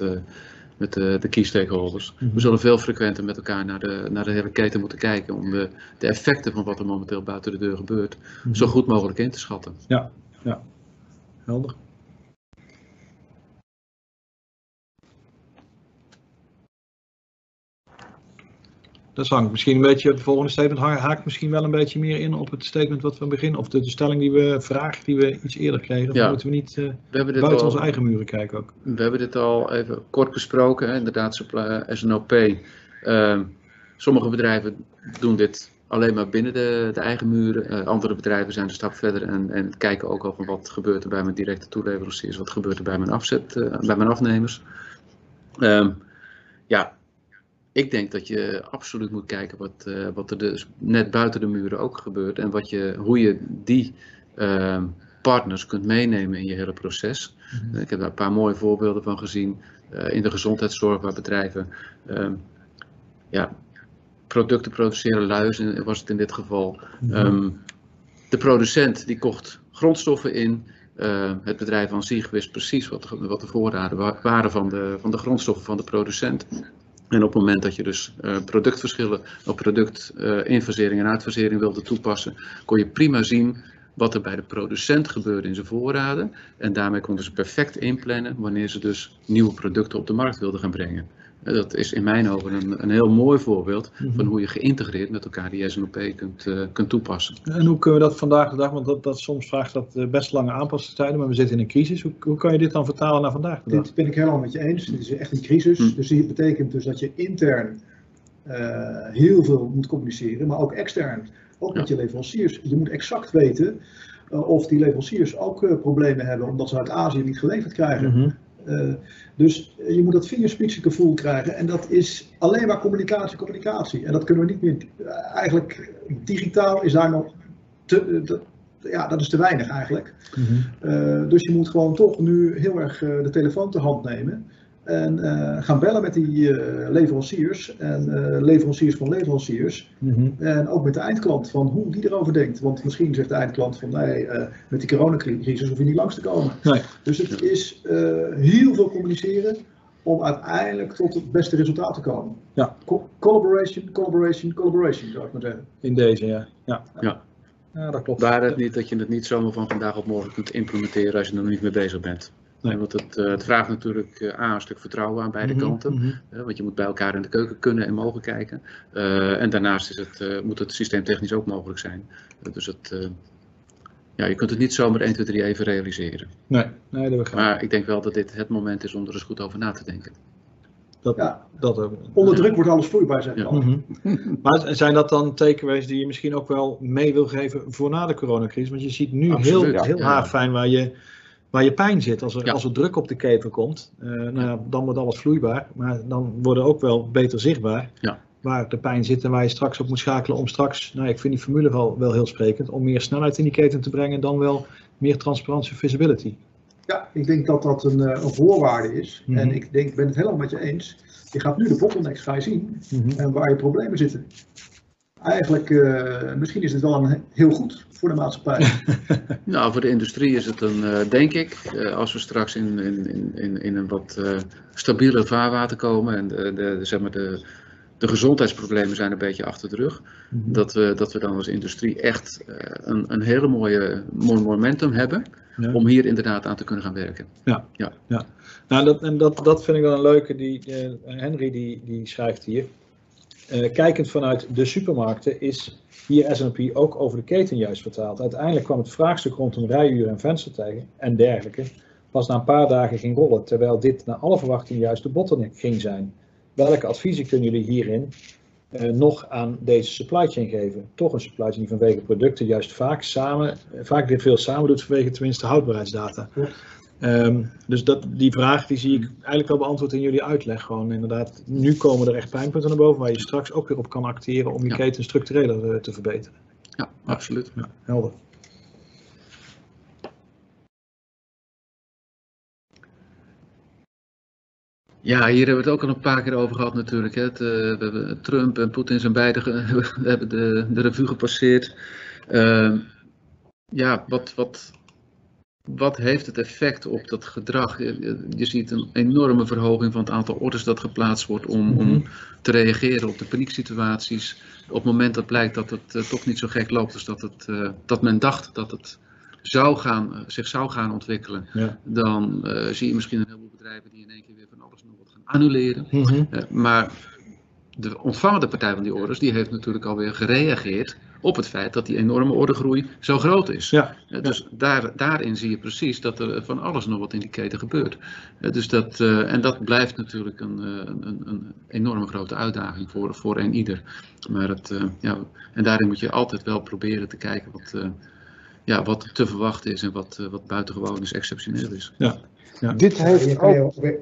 met de, de key stakeholders. Mhm. We zullen veel frequenter met elkaar naar de, naar de hele keten moeten kijken om de, de effecten van wat er momenteel buiten de deur gebeurt Mhm. zo goed mogelijk in te schatten. Helder. Dat hangt misschien een beetje, het volgende statement ha- haakt misschien wel een beetje meer in op het statement wat we beginnen, of de, de stelling die we, vraag die we iets eerder kregen. Ja. moeten we niet eh, We hebben dit buiten al, onze eigen muren kijken ook? We hebben dit al even kort besproken, hè, inderdaad, SNOP. Ehm, sommige bedrijven doen dit alleen maar binnen de, de eigen muren. Eh, andere bedrijven zijn een stap verder en, en kijken ook al van wat gebeurt er bij mijn directe toeleveranciers, wat gebeurt er bij mijn, afzet, eh, bij mijn afnemers. Ehm, ja, ik denk dat je absoluut moet kijken wat, eh, wat er dus net buiten de muren ook gebeurt en wat je, hoe je die ehm, partners kunt meenemen in je hele proces. Mhm. Ik heb daar een paar mooie voorbeelden van gezien eh, in de gezondheidszorg, waar bedrijven ehm, ja, producten produceren, luizen was het in dit geval. Mhm. Ehm, de producent die kocht grondstoffen in. Het bedrijf aan zich wist precies wat, de- wat de voorraden wa- waren van de, van de grondstoffen van de producent. En op het moment dat je dus eh, productverschillen of productinfasering en uitfasering wilde toepassen, kon je prima zien wat er bij de producent gebeurde in zijn voorraden. En daarmee konden ze perfect inplannen wanneer ze dus nieuwe producten op de markt wilden gaan brengen. Dat is in mijn ogen een, een heel mooi voorbeeld Mhm. van hoe je geïntegreerd met elkaar die SNOP kunt, eh, kunt toepassen. En hoe kunnen we dat vandaag de dag, want dat, dat soms vraagt dat eh, best lange aanpassingstijden, maar we zitten in een crisis. Hoe, hoe kan je dit dan vertalen naar vandaag de dag? Dit ben ik helemaal met je eens. Dit is echt een crisis. Hm. Dus dit betekent dus dat je intern eh, heel veel moet communiceren, maar ook extern. Ook met je leveranciers. Je moet exact weten eh, of die leveranciers ook eh, problemen hebben omdat ze uit Azië niet geleverd krijgen. Mhm. Eh, dus je moet dat vingerspitsengevoel krijgen. En dat is alleen maar communicatie, communicatie. En dat kunnen we niet meer. eh, eigenlijk digitaal is daar nog te. eh, te- ja, dat is te weinig eigenlijk. Mhm. Dus je moet gewoon toch nu heel erg de telefoon ter hand nemen. En eh, gaan bellen met die eh, leveranciers en eh, leveranciers van leveranciers. Mhm. En ook met de eindklant van hoe die erover denkt. Want misschien zegt de eindklant van nee, eh, met die coronacrisis hoef je niet langs te komen. Nee. Dus het is eh, heel veel communiceren om uiteindelijk tot het beste resultaat te komen. Ja. Co- collaboration, collaboration, collaboration zou ik maar zeggen. In deze, ja. Ja, Ja. ja dat klopt. Waar het niet dat je het niet zomaar van vandaag op morgen kunt implementeren als je er nog niet mee bezig bent. Nee. Want het, eh, het vraagt natuurlijk eh, A, een stuk vertrouwen aan beide Mhm, kanten. mhm. hè, want je moet bij elkaar in de keuken kunnen en mogen kijken. Eh, en daarnaast is het, eh, moet het systeemtechnisch ook mogelijk zijn. Dus het, eh, ja, je kunt het niet zomaar 1, 2, 3 even realiseren. Nee, nee, dat begrijp ik. Maar ik denk wel dat dit het moment is om er eens goed over na te denken. Dat, Ja. dat ook. Onder druk wordt alles vloeibaar, zeg ik al. Mhm. Maar zijn dat dan takeaways die je misschien ook wel mee wil geven voor na de coronacrisis? Want je ziet nu Absoluut, heel, ja. heel Ja. haarfijn waar je, waar je pijn zit. Als er, Ja. als er druk op de keper komt, eh, nou ja, dan wordt alles vloeibaar. Maar dan worden ook wel beter zichtbaar Ja. waar de pijn zit en waar je straks op moet schakelen om straks, nou ik vind die formule wel, wel heel sprekend, om meer snelheid in die keten te brengen dan wel meer transparantie en visibility. Ja, ik denk dat dat een, eh, een voorwaarde is. Mhm. En ik denk, ben het helemaal met je eens. Je gaat nu de bottlenecks ga je zien Mhm. en waar je problemen zitten. Eigenlijk, eh, misschien is het wel een heel goed voor de maatschappij. Nou, voor de industrie is het een, eh, denk ik, eh, als we straks in, in, in- in, een wat stabieler vaarwater komen en de, de, zeg maar de, de gezondheidsproblemen zijn een beetje achter de rug, Mhm. dat we, dat we dan als industrie echt een, een hele mooie, mooi momentum hebben Ja. om hier inderdaad aan te kunnen gaan werken. Nou, dat, en dat, dat vind ik wel een leuke. Die, Henry die, die schrijft hier. Eh, kijkend vanuit de supermarkten is hier S&P ook over de keten juist vertaald. Uiteindelijk kwam het vraagstuk rondom rijuren en venstertijgen en dergelijke pas na een paar dagen ging rollen, terwijl dit naar alle verwachting juist de bottleneck ging zijn. Welke adviezen kunnen jullie hierin eh, nog aan deze supply chain geven? Toch een supply chain die vanwege producten juist vaak samen, eh, vaak dit veel samen doet vanwege tenminste houdbaarheidsdata. Ehm, dus dat, die vraag die zie ik eigenlijk al beantwoord in jullie uitleg. Gewoon inderdaad, nu komen er echt pijnpunten naar boven waar je straks ook weer op kan acteren om je keten structureel eh, te verbeteren. Ja, absoluut. Ja, helder. Ja, hier hebben we het ook al een paar keer over gehad natuurlijk. Hè. Eh, we hebben Trump en Poetin zijn beide we hebben de, de revue gepasseerd. Ehm, ja, wat, wat, wat heeft het effect op dat gedrag? Je, je, ziet een enorme verhoging van het aantal orders dat geplaatst wordt om, om te reageren op de panieksituaties. Op het moment dat blijkt dat het uh, toch niet zo gek loopt als dat, het, dat men dacht dat het zou gaan, zich zou gaan ontwikkelen, ja. dan zie je misschien een heleboel bedrijven die in één keer weer van alles nog wat gaan annuleren. Mm -hmm. uh, maar de ontvangende partij van die orders, die heeft natuurlijk alweer gereageerd op het feit dat die enorme ordergroei zo groot is. Ja. Uh, dus daar, daarin zie je precies dat er van alles nog wat in die keten gebeurt. Uh, dus dat, en dat blijft natuurlijk een, een, een, enorme grote uitdaging voor, voor een ieder. Maar het, ja, en daarin moet je altijd wel proberen te kijken wat, ja, wat te verwachten is en wat, wat buitengewoon is, exceptioneel is. Ja. Ja. Dit heeft ook een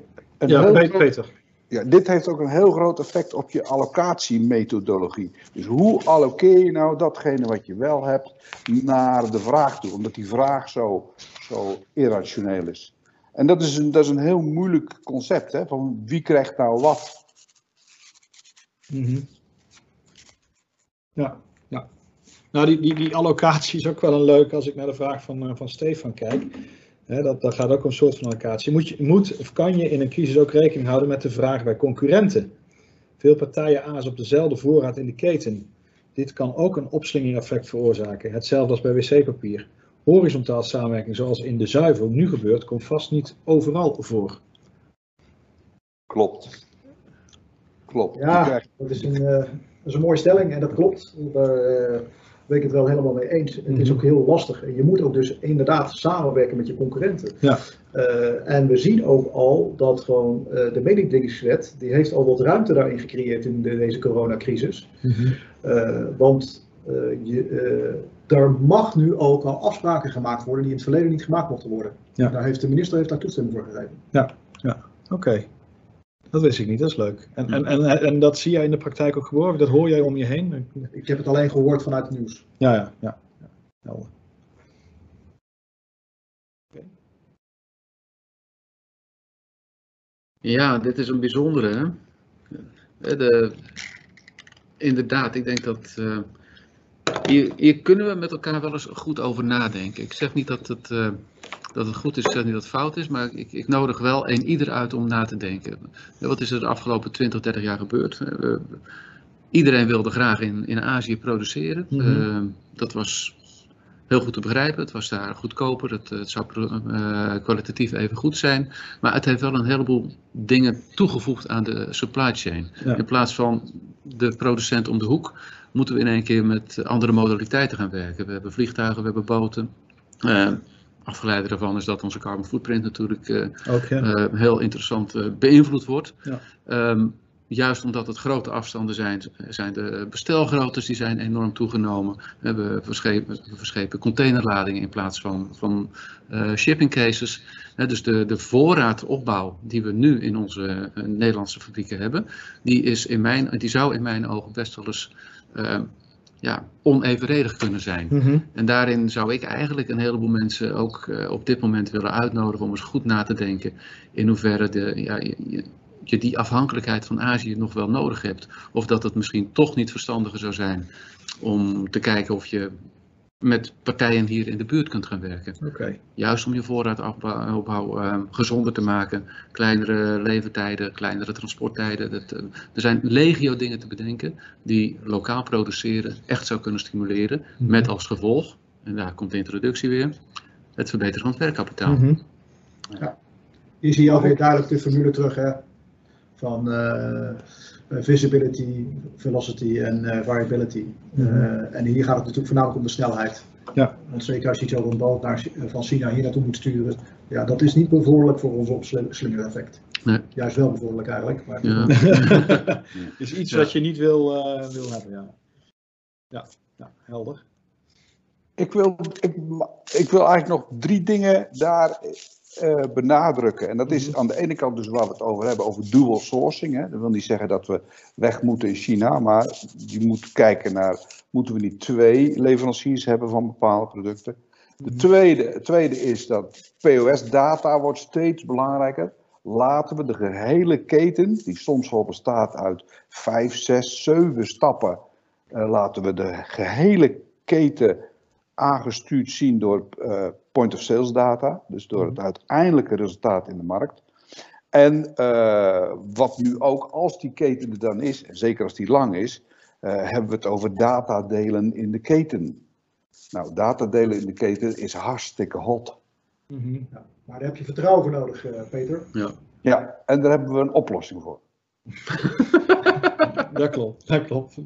ja, Peter. Ja, dit heeft ook een heel groot effect op je allocatiemethodologie. Dus hoe alloceer je nou datgene wat je wel hebt naar de vraag toe, omdat die vraag zo, zo irrationeel is. En dat is een, dat is een heel moeilijk concept, hè, van wie krijgt nou wat. -hmm. Ja, ja. Nou, die, die, die allocatie is ook wel een leuke als ik naar de vraag van, uh, van Stefan kijk. He, dat, dat gaat ook een soort van allocatie. Moet, je, moet of kan je in een crisis ook rekening houden met de vraag bij concurrenten? Veel partijen azen op dezelfde voorraad in de keten. Dit kan ook een opslingereffect veroorzaken. Hetzelfde als bij wc-papier. Horizontaal samenwerking zoals in de zuivel nu gebeurt, komt vast niet overal voor. Klopt. Klopt. Ja, dat is, een, uh, dat is een mooie stelling en dat klopt. Daar uh, ben ik het wel helemaal mee eens. Het is ook heel lastig. En je moet ook dus inderdaad samenwerken met je concurrenten. Ja. Uh, en we zien ook al dat gewoon uh, de mededingingswet, die heeft al wat ruimte daarin gecreëerd in de, deze coronacrisis. -hmm. uh, want je, er mag nu ook al afspraken gemaakt worden die in het verleden niet gemaakt mochten worden. Ja. Daar heeft de minister heeft daar toestemming voor gegeven. Ja, ja. oké. Okay. Dat wist ik niet, dat is leuk. En, en, en, en dat zie jij in de praktijk ook gewoon? Dat hoor jij om je heen? Ik heb het alleen gehoord vanuit het nieuws. Ja, ja, ja. ja. Helder. Okay. Ja, dit is een bijzondere. Hè? De, inderdaad, ik denk dat. Uh, hier, hier, kunnen we met elkaar wel eens goed over nadenken. Ik zeg niet dat het. Uh, dat het goed is, ik zeg niet dat het fout is, maar ik, ik nodig wel een ieder uit om na te denken. Wat is er de afgelopen 20, 30 jaar gebeurd? Uh, iedereen wilde graag in, in Azië produceren. Mm -hmm. uh, dat was heel goed te begrijpen. Het was daar goedkoper. Het, het zou kwalitatief even goed zijn. Maar het heeft wel een heleboel dingen toegevoegd aan de supply chain. Ja. In plaats van de producent om de hoek, moeten we in één keer met andere modaliteiten gaan werken. We hebben vliegtuigen, we hebben boten. Uh, afgeleide daarvan is dat onze carbon footprint natuurlijk uh, Ook, ja. uh, heel interessant uh, beïnvloed wordt. Ja. Um, juist omdat het grote afstanden zijn, zijn de bestelgroottes die zijn enorm toegenomen. We hebben verschepen, verschepen containerladingen in plaats van, van shipping cases. dus de, de voorraadopbouw die we nu in onze Nederlandse fabrieken hebben, die, is in mijn, die zou in mijn ogen best wel eens ja, onevenredig kunnen zijn. Mm -hmm. En daarin zou ik eigenlijk een heleboel mensen ook uh, op dit moment willen uitnodigen om eens goed na te denken in hoeverre de, ja, je, je die afhankelijkheid van Azië nog wel nodig hebt. Of dat het misschien toch niet verstandiger zou zijn om te kijken of je met partijen hier in de buurt kunt gaan werken. Okay. Juist om je voorraadopbouw uh, gezonder te maken. Kleinere levertijden, kleinere transporttijden. Dat, uh, er zijn legio dingen te bedenken die lokaal produceren echt zou kunnen stimuleren. Mm -hmm. Met als gevolg, en daar komt de introductie weer, het verbeteren van het werkkapitaal. Mm -hmm. ja. Hier zie je alweer duidelijk de formule terug hè? van uh, visibility, velocity en uh, variability. Mm -hmm. uh, en hier gaat het natuurlijk voornamelijk om de snelheid. Ja. Want zeker als je iets over een boot naar, van China hier naartoe moet sturen, ja, dat is niet bevorderlijk voor ons opslingereffect. Nee. Juist wel bevorderlijk eigenlijk. Maar ja. is iets ja. wat je niet wil, uh, wil hebben. Ja. Ja. ja, helder. Ik wil, ik, ik wil eigenlijk nog drie dingen daar uh, benadrukken. En dat is aan de ene kant dus waar we het over hebben, over dual sourcing. Hè. Dat wil niet zeggen dat we weg moeten in China, maar je moet kijken naar, moeten we niet twee leveranciers hebben van bepaalde producten. De tweede, tweede is dat POS-data wordt steeds belangrijker. laten we de gehele keten, die soms wel bestaat uit vijf, zes, zeven stappen, eh, laten we de gehele keten aangestuurd zien door uh, point of sales data, dus door het uiteindelijke resultaat in de markt. En uh, wat nu ook, als die keten er dan is, en zeker als die lang is, hebben we het over datadelen in de keten. Nou, datadelen in de keten is hartstikke hot. Mm -hmm. ja, maar daar heb je vertrouwen voor nodig, Peter. Ja. ja, en daar hebben we een oplossing voor. dat klopt, dat klopt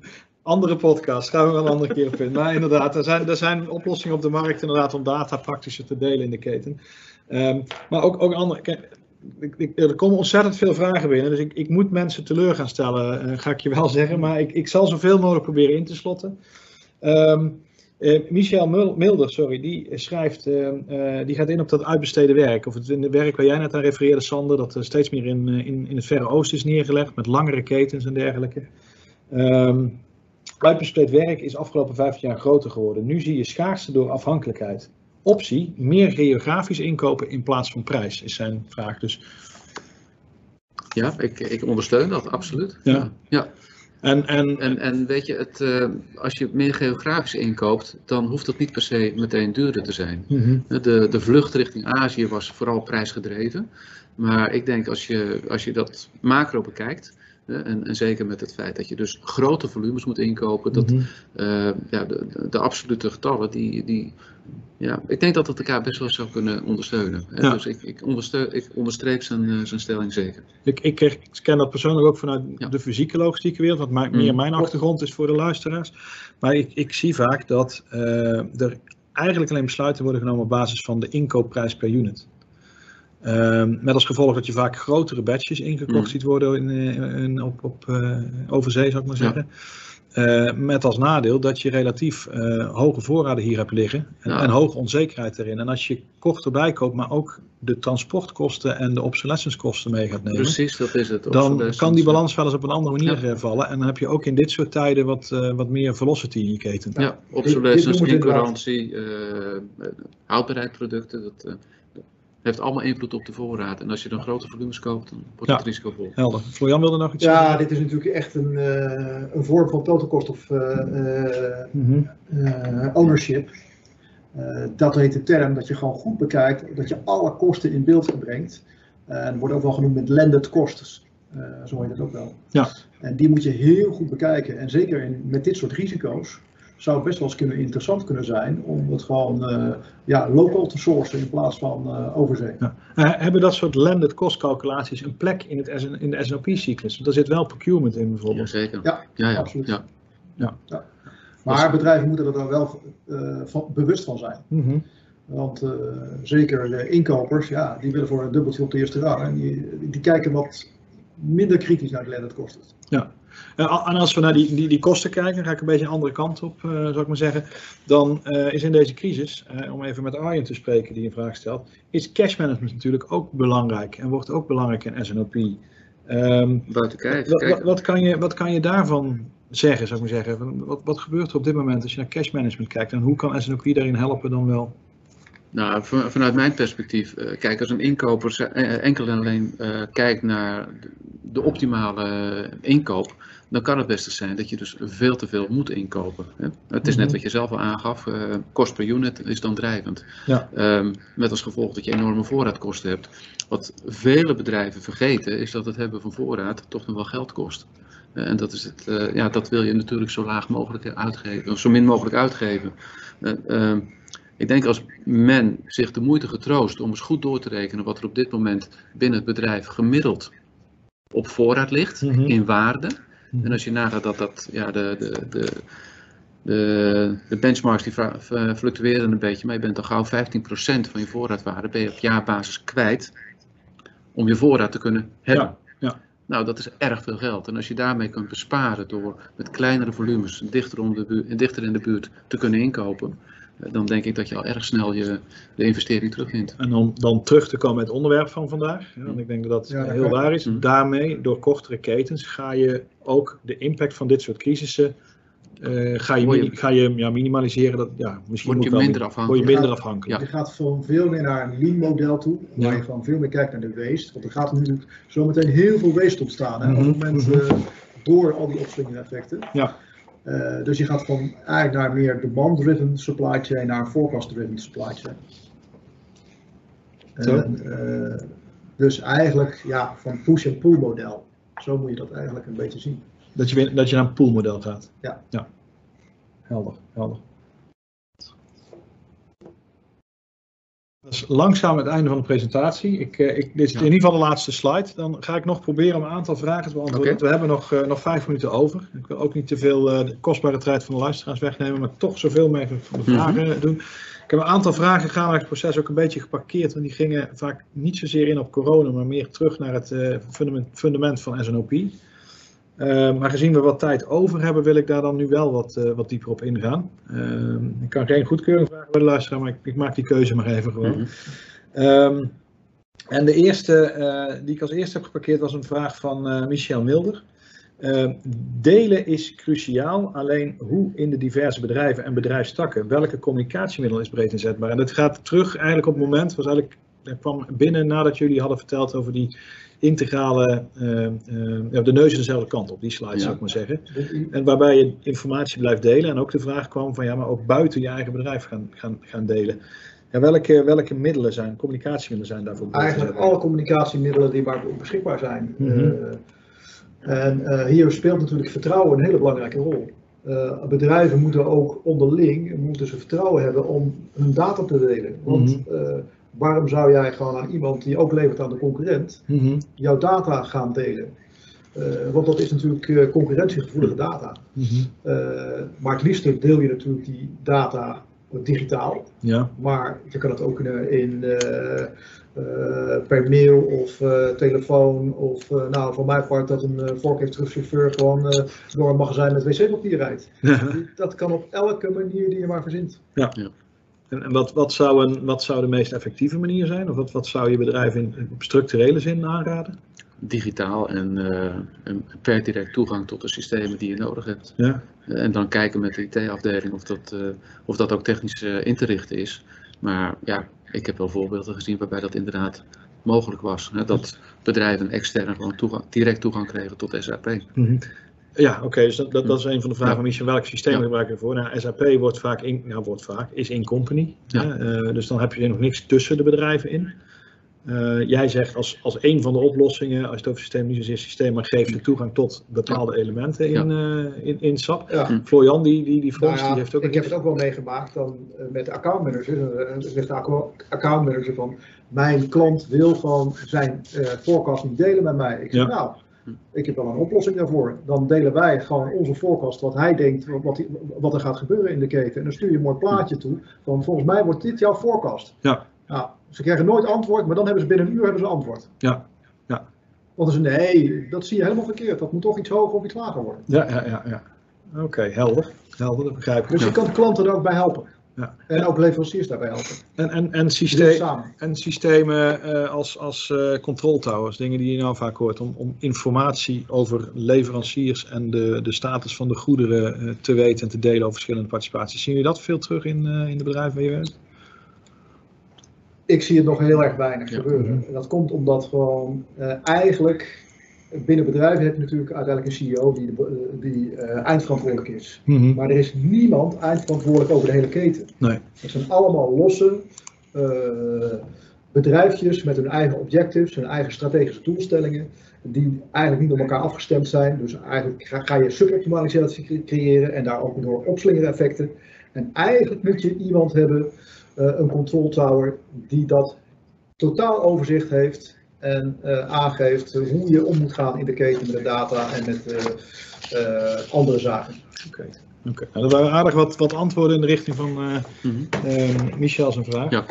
andere podcast, gaan we wel een andere keer op in. Maar inderdaad, er zijn, er zijn oplossingen op de markt inderdaad om data praktischer te delen in de keten. Um, maar ook, ook andere. Er komen ontzettend veel vragen binnen, dus ik, ik moet mensen teleur gaan stellen, uh, ga ik je wel zeggen. Maar ik, ik zal zoveel mogelijk proberen in te slotten. Um, uh, Michel Milder, sorry, die schrijft, uh, uh, die gaat in op dat uitbesteden werk. Of het in het werk waar jij net aan refereerde, Sander, dat steeds meer in, in, in het Verre Oosten is neergelegd, met langere ketens en dergelijke. Um, Uitbesteed werk is afgelopen 15 jaar groter geworden. Nu zie je schaarste door afhankelijkheid. Optie, meer geografisch inkopen in plaats van prijs, is zijn vraag. Dus... Ja, ik, ik ondersteun dat, absoluut. Ja. ja. En, en, en, en weet je, het, uh, als je meer geografisch inkoopt, dan hoeft dat niet per se meteen duurder te zijn. mm -hmm. de, de vlucht richting Azië was vooral prijsgedreven. Maar ik denk als je, als je dat macro bekijkt, en, en, zeker met het feit dat je dus grote volumes moet inkopen, dat mm -hmm. uh, ja, de, de, absolute getallen, die, die, ja, ik denk dat het elkaar best wel zou kunnen ondersteunen. Ja. Dus ik, ik, ondersteun, ik onderstreep zijn, uh, zijn stelling zeker. Ik, ik, ik, ken dat persoonlijk ook vanuit Ja. de fysieke logistieke wereld, wat meer Mm. mijn achtergrond is voor de luisteraars. Maar ik, ik zie vaak dat eh, er eigenlijk alleen besluiten worden genomen op basis van de inkoopprijs per unit. Ehm, met als gevolg dat je vaak grotere batches ingekocht Mm. ziet worden in, eh, in, op, op eh, overzee, zou ik maar Ja. zeggen. Eh, met als nadeel dat je relatief hoge voorraden hier hebt liggen en, Ja. en hoge onzekerheid erin. En als je korter bijkoopt, maar ook de transportkosten en de obsolescencekosten mee gaat nemen, Precies, dat is het. dan Obsolescence. kan die balans wel eens op een andere manier Ja. vallen. En dan heb je ook in dit soort tijden wat, wat meer velocity in je keten. Ja, obsolescence, incurantie, eh houdbaarheidsproducten, dat heeft allemaal invloed op de voorraad. En als je dan grote volumes koopt, dan wordt Ja. het risicovol. Helder. Florian wilde nog iets Ja, zeggen? dit is natuurlijk echt een, eh, een vorm van total cost of eh, eh, Mhm. eh, ownership. Eh, dat heet de term dat je gewoon goed bekijkt, dat je alle kosten in beeld brengt. En wordt ook wel genoemd met landed costs. Eh, zo heet het ook wel. Ja. En die moet je heel goed bekijken. En zeker in, met dit soort risico's zou het best wel eens kunnen, interessant kunnen zijn om het gewoon eh, ja, local te sourcen in plaats van eh, overzee. Ja. Eh, hebben dat soort landed cost calculaties een plek in, het SN in de SNOP-cyclus? Want daar zit wel procurement in bijvoorbeeld. Jazeker. Ja, ja, ja, absoluut. ja. Maar bedrijven moeten er dan wel eh, van, bewust van zijn. Mhm. Want eh, zeker de inkopers, ja, die willen voor een dubbeltje op de eerste rang. En die, die kijken wat minder kritisch naar de landed kosten. Eh, al- en als we naar die, die, die kosten kijken, dan ga ik een beetje een andere kant op, eh, zou ik maar zeggen. Dan eh, is in deze crisis, eh, om even met Arjen te spreken die een vraag stelt, is cash management natuurlijk ook belangrijk en wordt ook belangrijk in SNOP. Buiten kijf. wat, wat, wat, kan je, wat kan je daarvan zeggen, zou ik maar zeggen? Wat, wat gebeurt er op dit moment als je naar cash management kijkt en hoe kan SNOP daarin helpen dan wel? Nou, van- vanuit mijn perspectief, eh, kijk, als een inkoper ze- eh, enkel en alleen eh, kijkt naar de- optimale eh, inkoop, dan kan het best zijn dat je dus veel te veel moet inkopen. Het is net Mhm. wat je zelf al aangaf, eh, kost per unit is dan drijvend. Ja. Ehm, met als gevolg dat je enorme voorraadkosten hebt. Wat vele bedrijven vergeten, is dat het hebben van voorraad toch nog wel geld kost. Eh, en dat, is het, eh, ja, dat wil je natuurlijk zo laag mogelijk uitgeven, of zo min mogelijk uitgeven. Ik denk als men zich de moeite getroost om eens goed door te rekenen wat er op dit moment binnen het bedrijf gemiddeld op voorraad ligt, Mhm. in waarde. En als je nagaat dat, dat ja, de, de, de, de, de benchmarks die fluctueren een beetje, maar je bent al gauw 15% van je voorraadwaarde ben je op jaarbasis kwijt om je voorraad te kunnen hebben. Ja. Nou, dat is erg veel geld. En als je daarmee kunt besparen door met kleinere volumes dichter, om de buurt, dichter in de buurt te kunnen inkopen, dan denk ik dat je al erg snel je, de investering terugvindt. En om dan terug te komen met het onderwerp van vandaag, want ik denk dat dat Ja, heel waar is. Mm. Daarmee, door kortere ketens, ga je ook de impact van dit soort crisissen eh, ga je, ga je ja, minimaliseren. Dat, ja, misschien Word je minder afhankelijk. Word je minder Ja. afhankelijk. Je gaat gewoon veel meer naar een lean model toe, waar Ja. je gewoon veel meer kijkt naar de waste. Want er gaat nu zometeen heel veel waste ontstaan. Hè, op Mhm, het moment mhm. eh, door al die opslingereffecten. Ja. Eh, dus je gaat van eigenlijk naar meer demand-driven supply chain naar een forecast-driven supply chain. Zo. En, eh, dus eigenlijk ja, van push-and-pull model. Zo moet je dat eigenlijk een beetje zien. Dat, je, weer- dat je naar een poolmodel gaat. Ja. ja. Helder, helder. Dat is langzaam het einde van de presentatie. Ik, eh, ik, dit is Ja. in ieder geval de laatste slide. Dan ga ik nog proberen om een aantal vragen te beantwoorden. We hebben nog, eh, nog vijf minuten over. Ik wil ook niet te veel eh, de kostbare tijd van de luisteraars wegnemen, maar toch zoveel mogelijk van de Mhm. vragen doen. Ik heb een aantal vragen gaandeweg het proces ook een beetje geparkeerd, want die gingen vaak niet zozeer in op corona, maar meer terug naar het fundament, fundament van SNOP. Eh, maar gezien we wat tijd over hebben, wil ik daar dan nu wel wat, eh, wat dieper op ingaan. Eh, ik kan geen goedkeuring vragen bij de luisteraar, maar ik, ik maak die keuze maar even gewoon. Mhm. Ehm, en de eerste die ik als eerste heb geparkeerd was een vraag van Michel Milder. Ehm, delen is cruciaal, alleen hoe in de diverse bedrijven en bedrijfstakken, welke communicatiemiddel is breed inzetbaar? En dat gaat terug eigenlijk op het moment, was eigenlijk, dat kwam binnen nadat jullie hadden verteld over die integrale, eh, eh, ja, de neus dezelfde kant op, die slide Ja. zou ik maar zeggen. En waarbij je informatie blijft delen en ook de vraag kwam van ja, maar ook buiten je eigen bedrijf gaan, gaan, gaan delen. Ja, welke, welke middelen zijn, communicatiemiddelen zijn daarvoor Eigenlijk alle communicatiemiddelen die maar beschikbaar zijn. Mhm. Eh, en eh, hier speelt natuurlijk vertrouwen een hele belangrijke rol. Eh, bedrijven moeten ook onderling moeten ze vertrouwen hebben om hun data te delen. Want Mhm. eh, waarom zou jij gewoon aan iemand die ook levert aan de concurrent Mhm, jouw data gaan delen? Eh, want dat is natuurlijk eh, concurrentiegevoelige data. mhm. Eh, maar het liefst deel je natuurlijk die data digitaal. Ja, Maar je kan het ook in, in, eh, eh, per mail of eh, telefoon of uh, nou van mijn part dat een uh, vorkliftchauffeur gewoon uh, door een magazijn met wc-papier rijdt. dat kan op elke manier die je maar verzint. Ja. ja. En, en wat, wat, zou een, wat zou de meest effectieve manier zijn? Of wat, wat zou je bedrijf in, in structurele zin aanraden? Digitaal en, uh, en per direct toegang tot de systemen die je nodig hebt. Ja. En dan kijken met de IT-afdeling of, dat, uh, of dat ook technisch uh, in te richten is. Maar ja, ik heb wel voorbeelden gezien waarbij dat inderdaad mogelijk was. Hè, dat bedrijven extern gewoon toegang, direct toegang kregen tot SAP. Mm -hmm. Ja, oké, okay, dus dat, dat, dat, is een van de vragen van ja. Michel. Welk systeem ja. gebruik je ervoor? Nou, SAP wordt vaak, in, nou, wordt vaak is in company. Ja. Uh, dus dan heb je nog niks tussen de bedrijven in. Uh, jij zegt als, als een van de oplossingen, als je het over systeem niet zozeer systeem, maar geeft de toegang tot bepaalde elementen in, uh, in, in SAP. Ja. Florian, die, die, die Frans, nou ja, die heeft ook... Ik heb het ook wel meegemaakt dan uh, met de accountmanager. Dan zegt de accountmanager van, mijn klant wil gewoon zijn forecast niet delen met mij. Ik zeg, ja. nou, ik heb wel een oplossing daarvoor. Dan delen wij gewoon onze forecast, wat hij denkt, wat, wat er gaat gebeuren in de keten. En dan stuur je een mooi plaatje toe van, volgens mij wordt dit jouw forecast. Ja. Nou, ze krijgen nooit antwoord, maar dan hebben ze binnen een uur hebben ze antwoord. Ja, ja. Want ze nee, dat zie je helemaal verkeerd. Dat moet toch iets hoger of iets lager worden. Ja, ja, ja. ja. Oké, okay, helder. Helder, dat begrijp ik. Dus ja. je kan klanten er ook bij helpen. Ja. En ook leveranciers daarbij helpen. En, en, en, systeem, en systemen uh, als, als uh, control towers, dingen die je nou vaak hoort, om, om informatie over leveranciers en de, de status van de goederen uh, te weten en te delen over verschillende participaties. Zien jullie dat veel terug in, in de bedrijven waar je werkt? ik zie het nog heel erg weinig ja. gebeuren. En dat komt omdat gewoon uh, eigenlijk binnen bedrijven heb je natuurlijk uiteindelijk een CEO die, de, die uh, eindverantwoordelijk is. Mm -hmm. Maar er is niemand eindverantwoordelijk over de hele keten. Nee. Het zijn allemaal losse uh, bedrijfjes met hun eigen objectives, hun eigen strategische doelstellingen, die eigenlijk niet op elkaar afgestemd zijn. Dus eigenlijk ga, ga je suboptimalisatie creëren en daar ook door opslingereffecten. En eigenlijk moet je iemand hebben uh, een control tower die dat totaal overzicht heeft en uh, aangeeft hoe je om moet gaan in de keten met de data en met uh, andere zaken. Oké, okay. okay. nou, dat waren aardig wat, wat antwoorden in de richting van mm -hmm. Michel zijn vraag. Ja.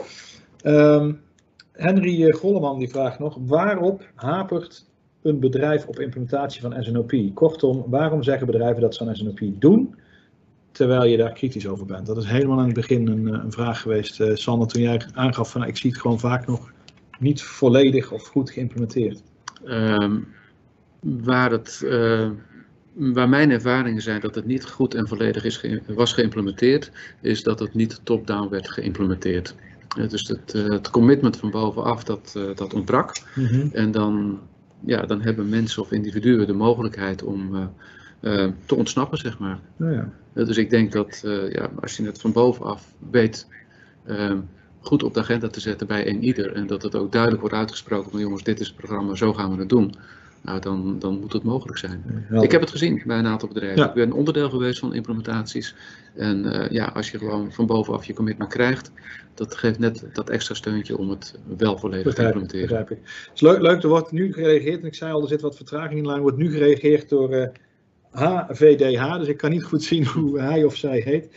Um, Henry Golleman die vraagt nog, waarop hapert een bedrijf op implementatie van SNOP? Kortom, waarom zeggen bedrijven dat ze aan SNOP doen? terwijl je daar kritisch over bent. Dat is helemaal aan het begin een, een vraag geweest, uh, Sander, toen jij aangaf van nou, ik zie het gewoon vaak nog niet volledig of goed geïmplementeerd. Um, waar het uh, waar mijn ervaringen zijn dat het niet goed en volledig is was geïmplementeerd, is dat het niet top-down werd geïmplementeerd. dus het, het, commitment van bovenaf, dat, dat ontbrak. Mhm. En dan, ja, dan hebben mensen of individuen de mogelijkheid om te ontsnappen, zeg maar. Oh ja. dus ik denk dat ja, als je het van bovenaf weet goed op de agenda te zetten bij een ieder. En dat het ook duidelijk wordt uitgesproken van jongens, dit is het programma, zo gaan we het doen. Nou, dan, dan moet het mogelijk zijn. Ik heb het gezien bij een aantal bedrijven. Ik ben onderdeel geweest van implementaties. En uh, ja, als je gewoon van bovenaf je commitment krijgt, dat geeft net dat extra steuntje om het wel volledig te implementeren. Begrijp ik. Het is leuk, leuk, er wordt nu gereageerd, en ik zei al, er zit wat vertraging in lijn, er wordt nu gereageerd door uh, eh, HVDH, dus ik kan niet goed zien hoe hij of zij heet.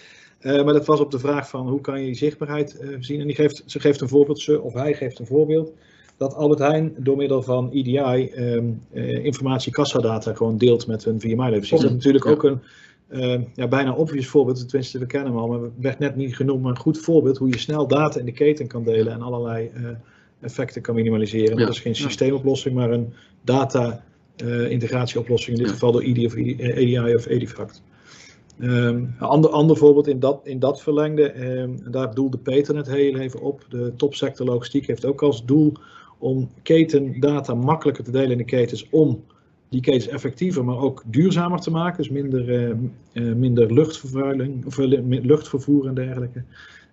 Uh, maar dat was op de vraag van hoe kan je die zichtbaarheid uh, zien. En die geeft, ze geeft een voorbeeld, ze of hij geeft een voorbeeld. Dat Albert Heijn door middel van EDI um, ehm, uh, informatie kassadata gewoon deelt met hun VMI-leveranciers. Dat is natuurlijk ook een ehm, ja, bijna obvious voorbeeld. Tenminste, we kennen hem al, maar het werd net niet genoemd. Maar een goed voorbeeld hoe je snel data in de keten kan delen en allerlei effecten kan minimaliseren. Ja. Dat is geen systeemoplossing, maar een data-integratieoplossing. in dit geval door EDI of, EDI of Edifact. Um, een ander, ander voorbeeld in dat, in dat verlengde, um, daar doelde Peter net heel even op. De topsector logistiek heeft ook als doel om ketendata makkelijker te delen in de ketens om die ketens effectiever, maar ook duurzamer te maken. Dus minder, uh, uh, minder luchtvervuiling, of uh, luchtvervoer en dergelijke.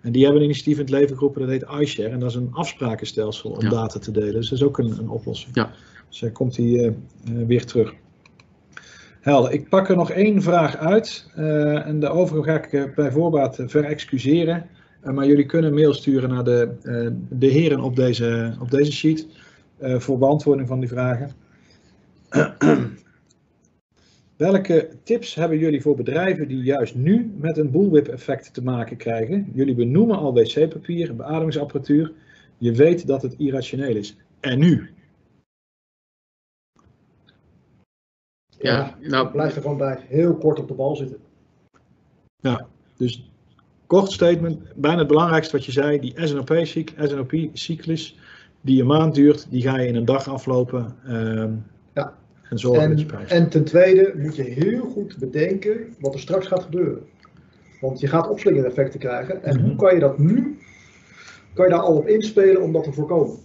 En die hebben een initiatief in het leven geroepen, dat heet iShare. En dat is een afsprakenstelsel om data te delen. Dus dat is ook een, een oplossing. Ja. Dus daar komt hij weer terug. Helder. Ik pak er nog één vraag uit. Uh, en de overige ga ik uh, bij voorbaat uh, verexcuseren. maar jullie kunnen mail sturen naar de, de heren op deze, op deze sheet. voor beantwoording van die vragen. Welke tips hebben jullie voor bedrijven die juist nu met een bullwhip effect te maken krijgen? Jullie benoemen al wc-papier, beademingsapparatuur. Je weet dat het irrationeel is. En nu? Ja, nou, blijf er gewoon bij heel kort op de bal zitten. Ja, dus kort statement. Bijna het belangrijkste wat je zei, die SNOP-cyclus die een maand duurt, die ga je in een dag aflopen. Uh, ja. En zorgen en, dat je En ten tweede moet je heel goed bedenken wat er straks gaat gebeuren. Want je gaat opslingereffecten krijgen. En mm -hmm. hoe kan je dat nu, kan je daar al op inspelen om dat te voorkomen?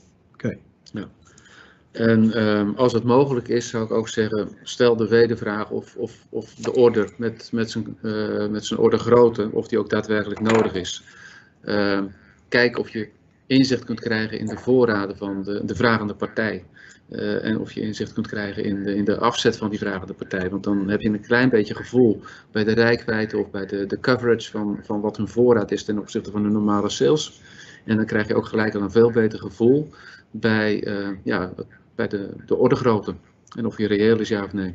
En um, als het mogelijk is, zou ik ook zeggen, stel de wedervraag of, of, of de order met, met, zijn, uh, met zijn orde grootte, of die ook daadwerkelijk nodig is. Uh, kijk of je inzicht kunt krijgen in de voorraden van de, de vragende partij. Uh, en of je inzicht kunt krijgen in de, in de afzet van die vragende partij. Want dan heb je een klein beetje gevoel bij de rijkwijde of bij de, de coverage van, van wat hun voorraad is ten opzichte van de normale sales. En dan krijg je ook gelijk al een veel beter gevoel bij uh, ja, bij de, de ordegrootte. En of je reëel is ja of nee.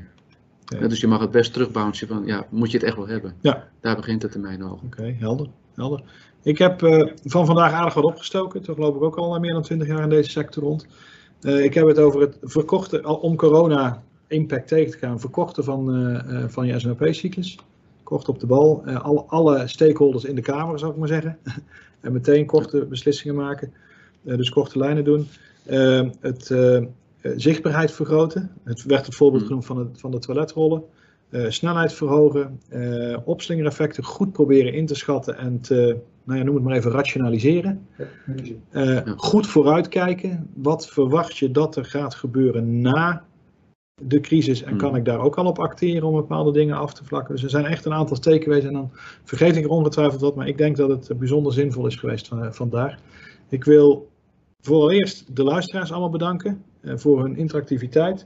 Ja. dus je mag het best terugbouncen van, ja, moet je het echt wel hebben? Ja. Daar begint het in mijn ogen. Oké, helder, helder. Ik heb uh, van vandaag aardig wat opgestoken. Toch loop ik ook al meer dan 20 jaar in deze sector rond. Uh, ik heb het over het verkorten, om corona impact tegen te gaan, verkorten van, uh, van je SNOP-cyclus. Kort op de bal. alle, alle stakeholders in de Kamer, zou ik maar zeggen. en meteen korte beslissingen maken. dus korte lijnen doen. het eh, zichtbaarheid vergroten. Het werd het voorbeeld mm. genoemd van, het, van de toiletrollen. Uh, snelheid verhogen, uh, opslingereffecten goed proberen in te schatten en te, nou ja, noem het maar even, rationaliseren. Uh, goed vooruitkijken. Wat verwacht je dat er gaat gebeuren na de crisis en kan mm. ik daar ook al op acteren om bepaalde dingen af te vlakken? Dus er zijn echt een aantal takeaways en dan vergeet ik er ongetwijfeld wat, maar ik denk dat het bijzonder zinvol is geweest van, vandaag. Ik wil vooraleerst de luisteraars allemaal bedanken. Eh, voor hun interactiviteit.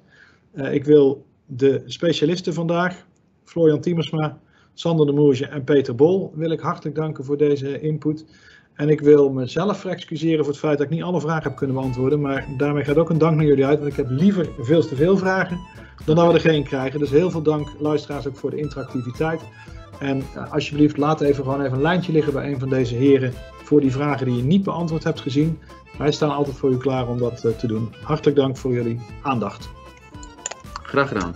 Eh, ik wil de specialisten vandaag, Florian Tiemersma, Sander de Moerje en Peter Bol, wil ik hartelijk danken voor deze input. En ik wil mezelf verexcuseren voor het feit dat ik niet alle vragen heb kunnen beantwoorden. Maar daarmee gaat ook een dank naar jullie uit. Want ik heb liever veel te veel vragen dan dat we er geen krijgen. Dus heel veel dank luisteraars ook voor de interactiviteit. En uh, alsjeblieft laat even gewoon even een lijntje liggen bij een van deze heren voor die vragen die je niet beantwoord hebt gezien. Wij staan altijd voor u klaar om dat uh, te doen. Hartelijk dank voor jullie aandacht. Graag gedaan.